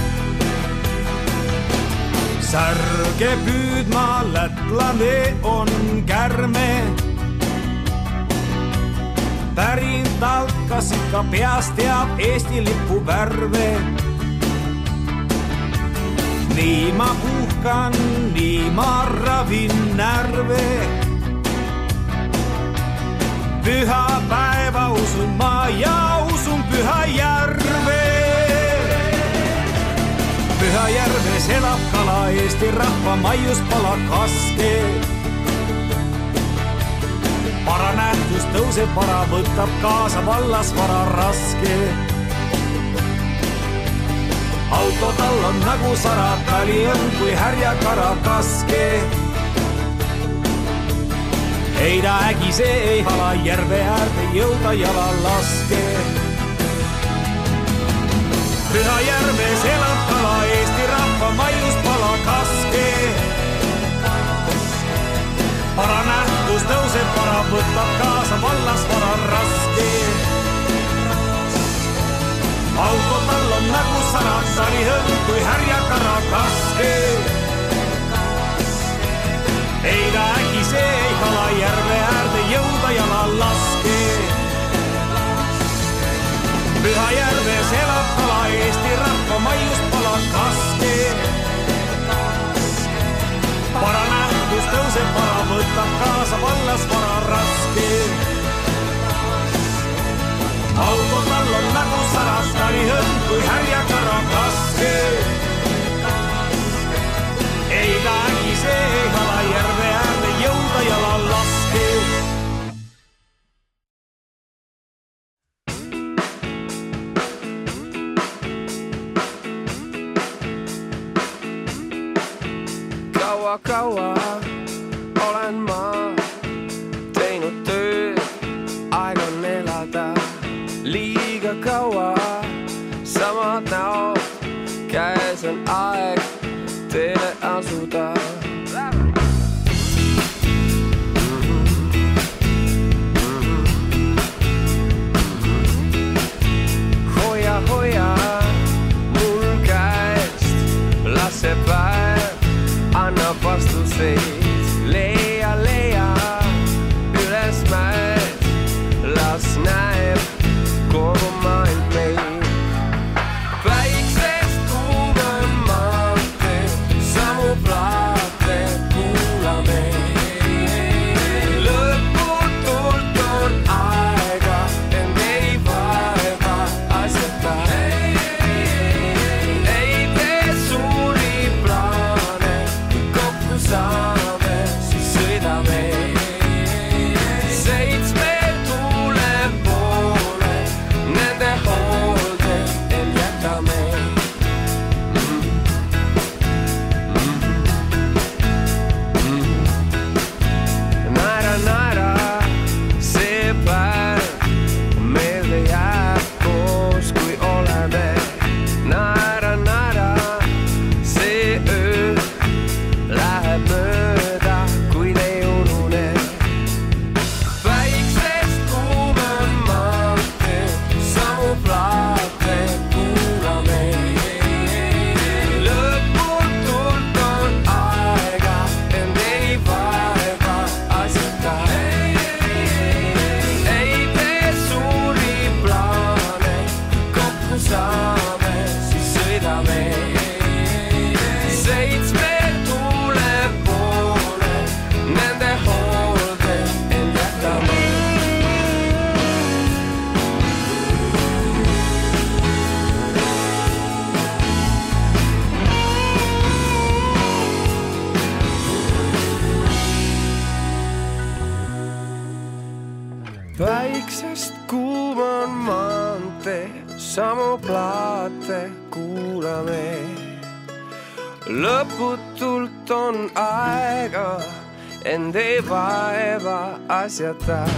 Speaker 26: särge püüdma, lätlane on kärme. pärin talt, kas ikka peast teab Eesti lipu värve. nii ma puhkan, nii ma ravin närve. pühapäeva usun ma ja usun Pühajärve Pühajärves elab kala Eesti rahva maius pala kaske. paranähtus tõuseb vara, võtab kaasa vallas vara raske. auto tal on nagu sara, tali on kui härjakara kaske. ei ta ägise ei hala, järve äärde jõuda jala laske Pühajärves elab kala Eesti para nähtus tõuseb, para võtab kaasa vallas vara raske. auto tal on nagu sana, sari hõlm kui härjakara kaske. ei ta äkki see ei kala järve äärde jõuda jala laske. Pyhäjärves elab kala
Speaker 27: Eesti rahva maius pala kaske. parane kes tõuseb vara, võtab kaasa vallas vara raske. auto tal on nagu säras, kari hõlm kui härjakara kaske. ei ta ägise, ei hala järve äärde jõuda jala laske.
Speaker 28: kaua, kaua face. se tá.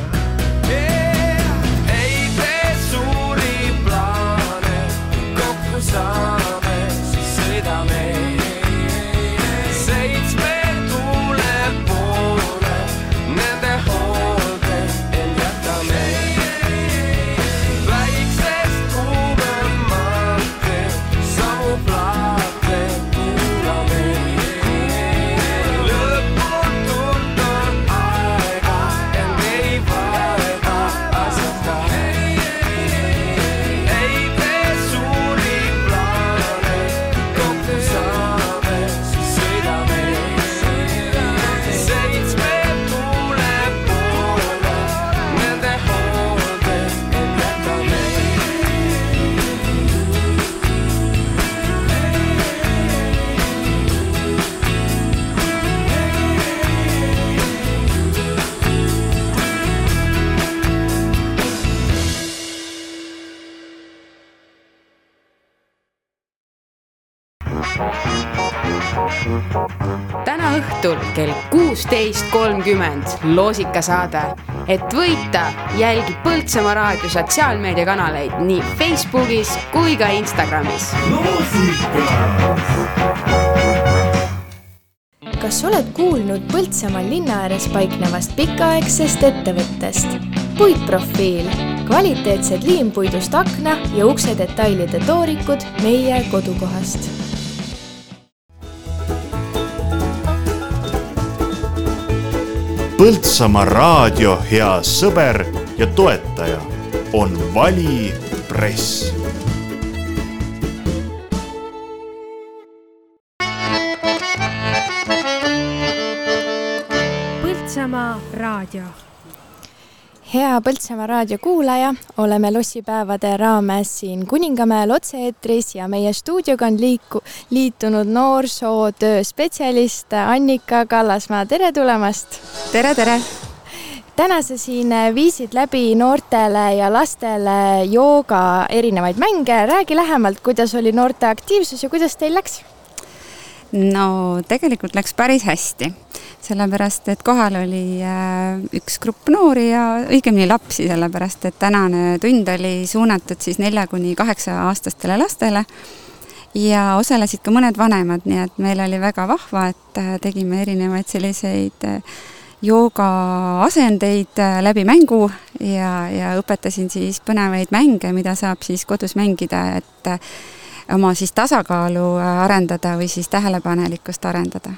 Speaker 28: loosikasaade. et võita, jälgi Põltsamaa raadio sotsiaalmeediakanaleid nii Facebookis kui ka Instagramis.
Speaker 2: kas oled kuulnud Põltsamaal linna ääres paiknevast pikaaegsest ettevõttest? puitprofiil, kvaliteetsed liimpuidust akna ja ukse detailide toorikud meie kodukohast
Speaker 29: Põltsamaa raadio hea sõber ja toetaja on Vali Press
Speaker 30: Põltsamaa raadio.
Speaker 2: Hea Põltsamaa raadio kuulaja, oleme lossipäevade raames siin Kuningamäel otse-eetris ja meie stuudioga on liiku-, liitunud noorsootöö spetsialist Annika Kallasmaa, tere tulemast!
Speaker 3: tere, tere!
Speaker 2: täna sa siin viisid läbi noortele ja lastele jooga erinevaid mänge, räägi lähemalt, kuidas oli noorte aktiivsus ja kuidas teil läks?
Speaker 31: no tegelikult läks päris hästi, sellepärast et kohal oli äh, üks grupp noori ja õigemini lapsi, sellepärast et tänane tund oli suunatud siis nelja kuni kaheksa aastastele lastele. Ja osalesid ka mõned vanemad, nii et meil oli väga vahva, et äh, tegime erinevaid selliseid äh, joogaasendeid läbi mängu ja, ja õpetasin siis põnevaid mänge, mida saab siis kodus mängida, et oma siis tasakaalu arendada või siis tähelepanelikkust arendada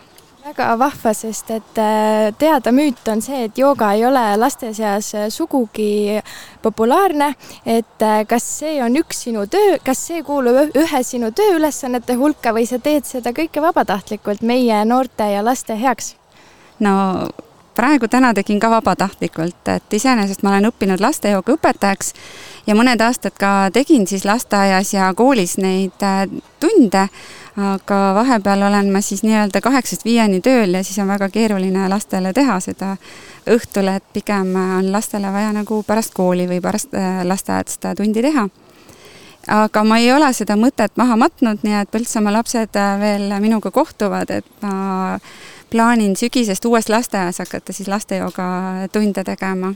Speaker 2: väga vahva, sest et äh, teada müüt on see, et jooga ei ole laste seas äh, sugugi populaarne, et äh, kas see on üks sinu töö, kas see kuulub ühe sinu tööülesannete hulka või sa teed seda kõike vabatahtlikult meie noorte ja laste heaks?
Speaker 31: no praegu täna tegin ka vabatahtlikult, et iseenesest ma olen õppinud lastejooga õpetajaks ja mõned aastad ka tegin siis lasteaias ja koolis neid tunde, aga vahepeal olen ma siis nii-öelda kaheksast viieni tööl ja siis on väga keeruline lastele teha seda õhtul, et pigem on lastele vaja nagu pärast kooli või pärast äh, lasteaed seda tundi teha aga ma ei ole seda mõtet maha matnud, nii et Põltsamaa lapsed äh, veel minuga kohtuvad, et ma plaanin sügisest uues lasteaias hakata siis lastejooga tunde tegema.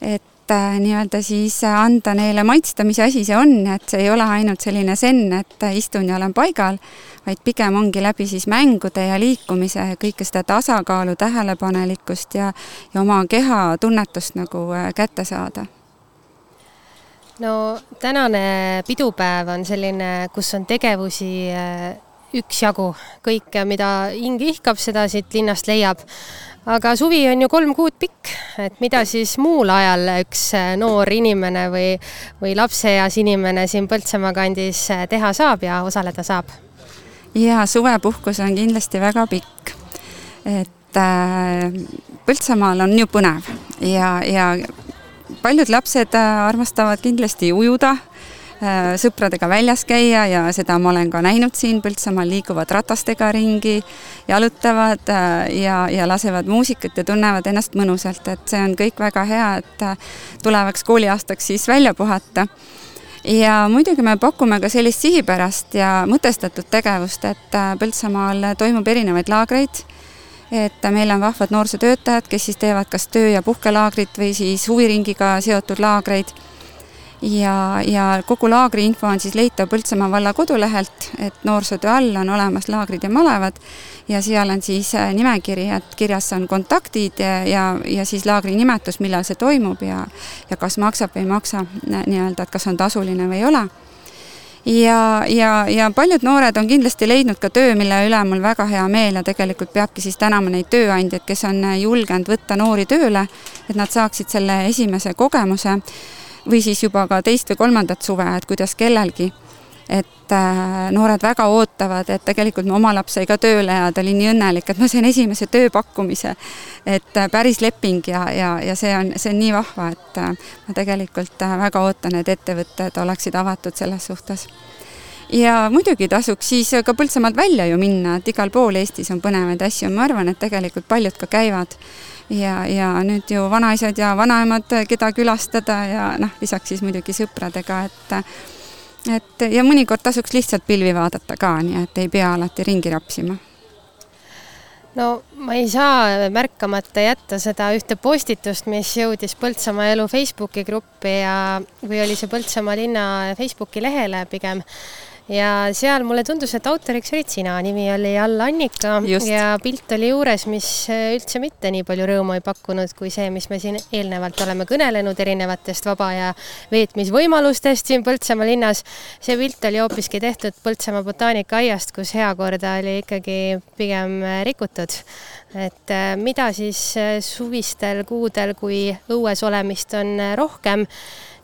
Speaker 31: et äh, nii-öelda siis anda neile maitsta, mis asi see on, et see ei ole ainult selline zen, et istun ja olen paigal, vaid pigem ongi läbi siis mängude ja liikumise kõike seda tasakaalu, tähelepanelikkust ja, ja oma keha tunnetust nagu äh, kätte saada
Speaker 4: no tänane pidupäev on selline, kus on tegevusi äh, üksjagu, kõike, mida hing ihkab, seda siit linnast leiab. Aga suvi on ju kolm kuud pikk, et mida siis muul ajal üks äh, noor inimene või, või lapseeas inimene siin Põltsamaa kandis äh, teha saab ja osaleda saab?
Speaker 31: ja suvepuhkus on kindlasti väga pikk. et äh, Põltsamaal on ju põnev ja, ja paljud lapsed äh, armastavad kindlasti ujuda sõpradega väljas käia ja seda ma olen ka näinud siin Põltsamaal, liiguvad ratastega ringi, jalutavad äh, ja, ja lasevad muusikat ja tunnevad ennast mõnusalt, et see on kõik väga hea, et äh, tulevaks kooliaastaks siis välja puhata ja muidugi me pakume ka sellist sihipärast ja mõtestatud tegevust, et äh, Põltsamaal toimub erinevaid laagreid, et meil on vahvad noorsootöötajad, kes siis teevad kas töö- ja puhkelaagrit või siis huviringiga seotud laagreid. Ja, ja kogu laagri info on siis leitav Põltsamaa valla kodulehelt, et noorsootöö all on olemas laagrid ja malevad. Ja seal on siis äh, nimekiri, et kirjas on kontaktid ja, ja, ja siis laagri nimetus, millal see toimub ja, ja kas maksab või ei maksa nii-öelda, et kas on tasuline või ei ole. Ja, ja, ja paljud noored on kindlasti leidnud ka töö, mille üle mul väga hea meel ja tegelikult peabki siis tänama neid tööandjaid, kes on julgenud võtta noori tööle, et nad saaksid selle esimese kogemuse või siis juba ka teist või kolmandat suve, et kuidas kellelgi. et äh, noored väga ootavad, et tegelikult mu oma laps sai ka tööle ja ta oli nii õnnelik, et ma sain esimese tööpakkumise. et äh, päris leping ja, ja, ja see on, see on nii vahva, et äh, ma tegelikult väga ootan, et ettevõtted oleksid avatud selles suhtes ja muidugi tasuks siis ka Põltsamaalt välja ju minna, et igal pool Eestis on põnevaid asju, ma arvan, et tegelikult paljud ka käivad. Ja, ja nüüd ju vanaisad ja vanaemad, keda külastada ja noh, lisaks siis muidugi sõpradega, et et ja mõnikord tasuks lihtsalt pilvi vaadata ka, nii et ei pea alati ringi rapsima.
Speaker 4: No ma ei saa märkamata jätta seda ühte postitust, mis jõudis Põltsamaa elu Facebooki gruppi ja, või oli see Põltsamaa linna Facebooki lehele pigem ja seal mulle tundus, et autoriks olid sina, nimi oli All Annika
Speaker 31: Just.
Speaker 4: ja pilt oli juures, mis üldse mitte nii palju rõõmu ei pakkunud kui see, mis me siin eelnevalt oleme kõnelenud erinevatest vaba aja veetmisvõimalustest siin Põltsamaa linnas. see pilt oli hoopiski tehtud Põltsamaa botaanikaaiast, kus heakorda oli ikkagi pigem rikutud. et äh, mida siis äh, suvistel kuudel, kui õues olemist on äh, rohkem,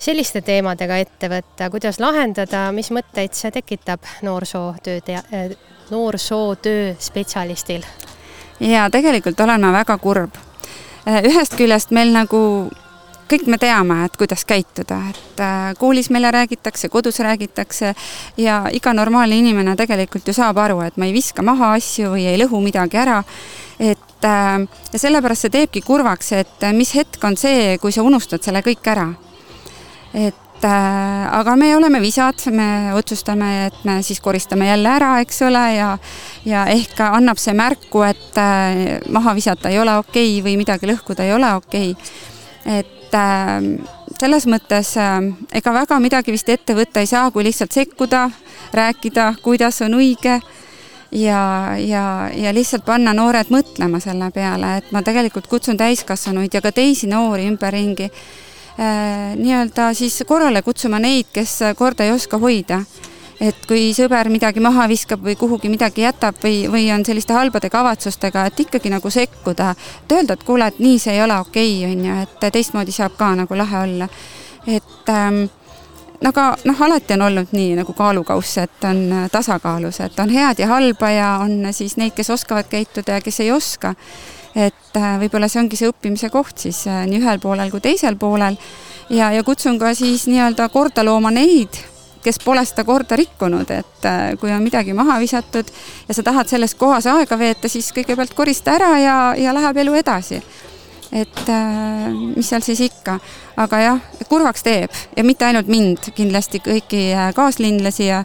Speaker 4: selliste teemadega ette võtta, kuidas lahendada, mis mõtteid see tekitab noorsootöö, noorsootöö spetsialistil?
Speaker 31: ja tegelikult olen ma väga kurb. ühest küljest meil nagu kõik me teame, et kuidas käituda, et äh, koolis meile räägitakse, kodus räägitakse ja iga normaalne inimene tegelikult ju saab aru, et ma ei viska maha asju või ei lõhu midagi ära. et äh, ja sellepärast see teebki kurvaks, et mis hetk on see, kui sa unustad selle kõik ära et äh, aga me oleme visad, me otsustame, et me siis koristame jälle ära, eks ole, ja ja ehk annab see märku, et äh, maha visata ei ole okei okay või midagi lõhkuda ei ole okei. Okay.. et äh, selles mõttes äh, ega väga midagi vist ette võtta ei saa, kui lihtsalt sekkuda, rääkida, kuidas on õige ja, ja, ja lihtsalt panna noored mõtlema selle peale, et ma tegelikult kutsun täiskasvanuid ja ka teisi noori ümberringi nii-öelda siis korrale kutsuma neid, kes korda ei oska hoida. et kui sõber midagi maha viskab või kuhugi midagi jätab või, või on selliste halbade kavatsustega, et ikkagi nagu sekkuda, et öelda, et kuule, et nii see ei ole okei okay,, on ju, et teistmoodi saab ka nagu lahe olla. et ähm, aga noh, alati on olnud nii nagu kaalukauss, et on äh, tasakaalus, et on head ja halba ja on siis neid, kes oskavad käituda ja kes ei oska. Et äh, võib-olla see ongi see õppimise koht siis äh, nii ühel poolel kui teisel poolel. Ja, ja kutsun ka siis nii-öelda korda looma neid, kes pole seda korda rikkunud, et kui on midagi maha visatud ja sa tahad selles kohas aega veeta, siis kõigepealt korista ära ja, ja läheb elu edasi. Et äh, mis seal siis ikka, aga jah, kurvaks teeb. Ja mitte ainult mind, kindlasti kõiki äh, kaaslinlasi ja,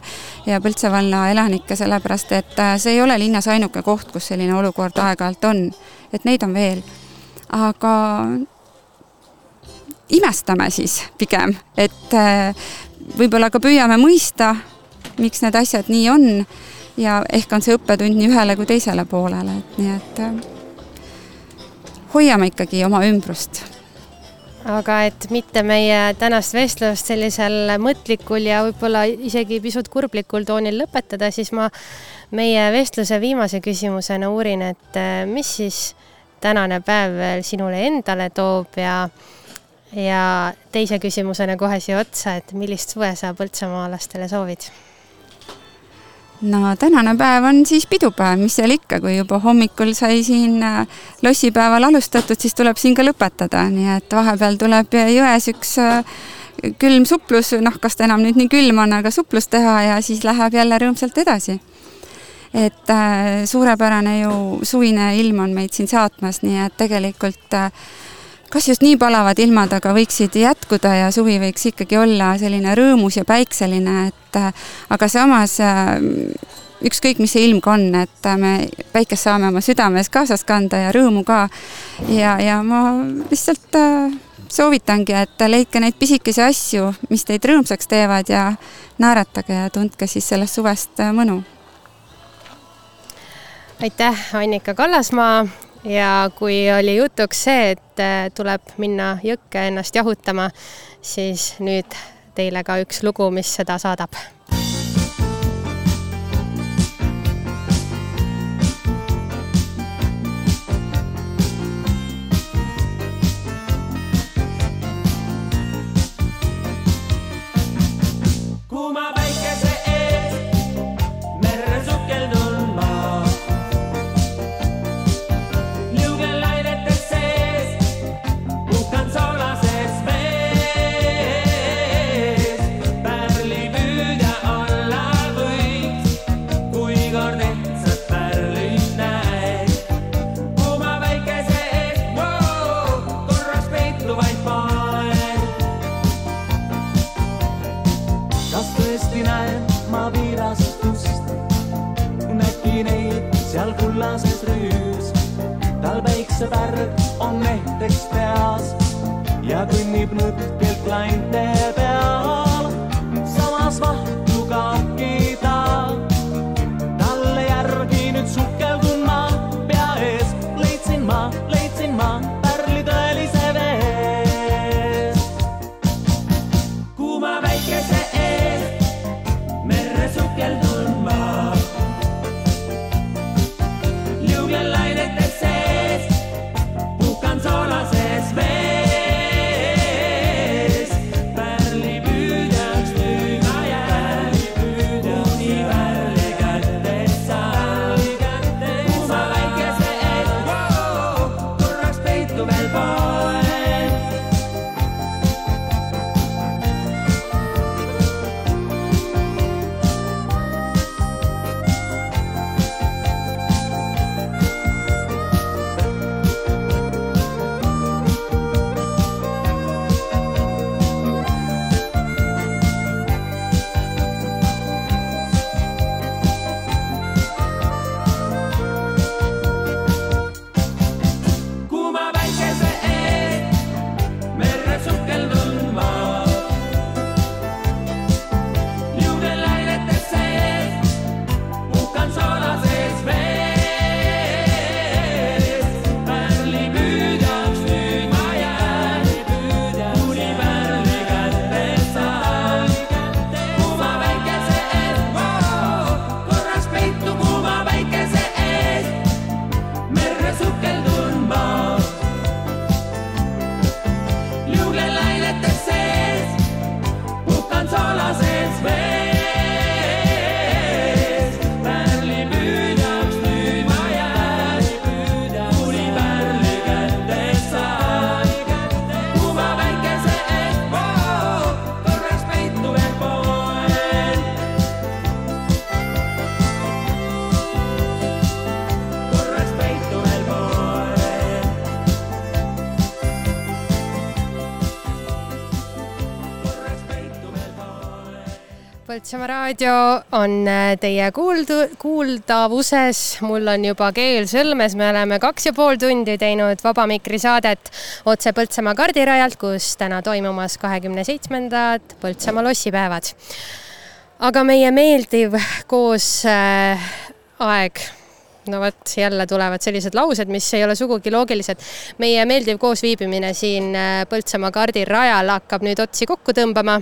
Speaker 31: ja Põltsa valla elanikke, sellepärast et äh, see ei ole linnas ainuke koht, kus selline olukord aeg-ajalt on, et neid on veel. aga imestame siis pigem, et äh, võib-olla ka püüame mõista, miks need asjad nii on ja ehk on see õppetund nii ühele kui teisele poolele, et nii et äh, hoiame ikkagi oma ümbrust.
Speaker 4: aga et mitte meie tänast vestlust sellisel mõtlikul ja võib-olla isegi pisut kurblikul toonil lõpetada, siis ma meie vestluse viimase küsimusena uurin, et äh, mis siis tänane päev veel sinule endale toob ja ja teise küsimusena kohe siia otsa, et millist suve sa põltsamaalastele soovid?
Speaker 31: no tänane päev on siis pidupäev, mis seal ikka, kui juba hommikul sai siin äh, lossipäeval alustatud, siis tuleb siin ka lõpetada, nii et vahepeal tuleb jões üks äh, külm suplus, noh, kas ta enam nüüd nii külm on, aga suplust teha ja siis läheb jälle rõõmsalt edasi. Et äh, suurepärane ju suvine ilm on meid siin saatmas, nii et tegelikult äh, kas just nii palavad ilmad, aga võiksid jätkuda ja suvi võiks ikkagi olla selline rõõmus ja päikseline, et äh, aga samas ükskõik, mis see ilm ka on, et me päikest saame oma südames kaasas kanda ja rõõmu ka. ja, ja ma lihtsalt soovitangi, et leidke neid pisikesi asju, mis teid rõõmsaks teevad ja naeratage ja tundke siis sellest suvest mõnu.
Speaker 4: Aitäh, Annika Kallasmaa. Ja kui oli jutuks see, et äh, tuleb minna jõkke ennast jahutama, siis nüüd teile ka üks lugu, mis seda saadab
Speaker 27: tal päiksepärg
Speaker 4: Põltsamaa raadio on äh, teie kuuldu, kuuldavuses, mul on juba keel sõlmes, me oleme kaks ja pool tundi teinud Vaba Mikri saadet otse Põltsamaa kardirajalt, kus täna toimumas kahekümne seitsmendad Põltsamaa lossipäevad. aga meie meeldiv koos äh, aeg no vot, jälle tulevad sellised laused, mis ei ole sugugi loogilised. meie meeldiv koosviibimine siin äh, Põltsamaa kardirajal hakkab nüüd otsi kokku tõmbama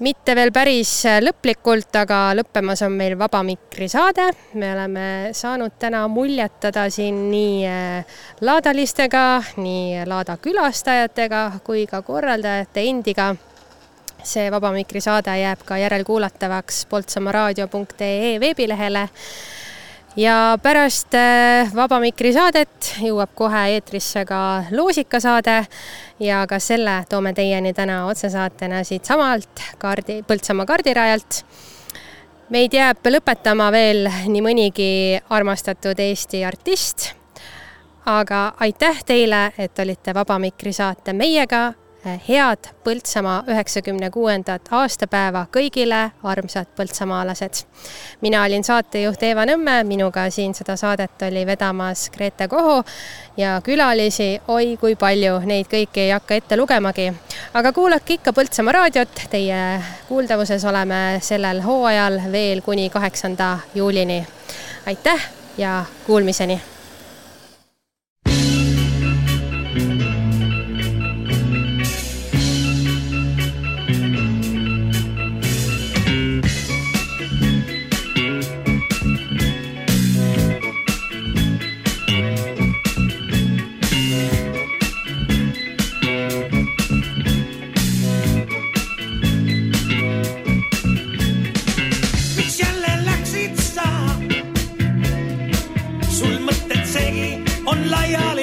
Speaker 4: mitte veel päris lõplikult, aga lõppemas on meil Vaba Mikri saade. me oleme saanud täna muljetada siin nii äh, laadalistega, nii laada külastajatega kui ka korraldajate endiga. see Vaba Mikri saade jääb ka järelkuulatavaks poltsamaaraadio.ee veebilehele ja pärast äh, Vaba Mikri saadet jõuab kohe eetrisse ka loosikasaade ja ka selle toome teieni täna otsesaatena siitsamalt kaardi, Põltsamaa kardirajalt. meid jääb lõpetama veel nii mõnigi armastatud Eesti artist. aga aitäh teile, et olite Vaba Mikri saate meiega head Põltsamaa üheksakümne kuuendat aastapäeva kõigile, armsad põltsamaalased. mina olin saatejuht Eeva Nõmme, minuga siin seda saadet oli vedamas Grete Koho ja külalisi, oi kui palju, neid kõiki ei hakka ette lugemagi. aga kuulake ikka Põltsamaa raadiot, teie kuuldavuses oleme sellel hooajal veel kuni kaheksanda juulini. aitäh ja kuulmiseni Ali.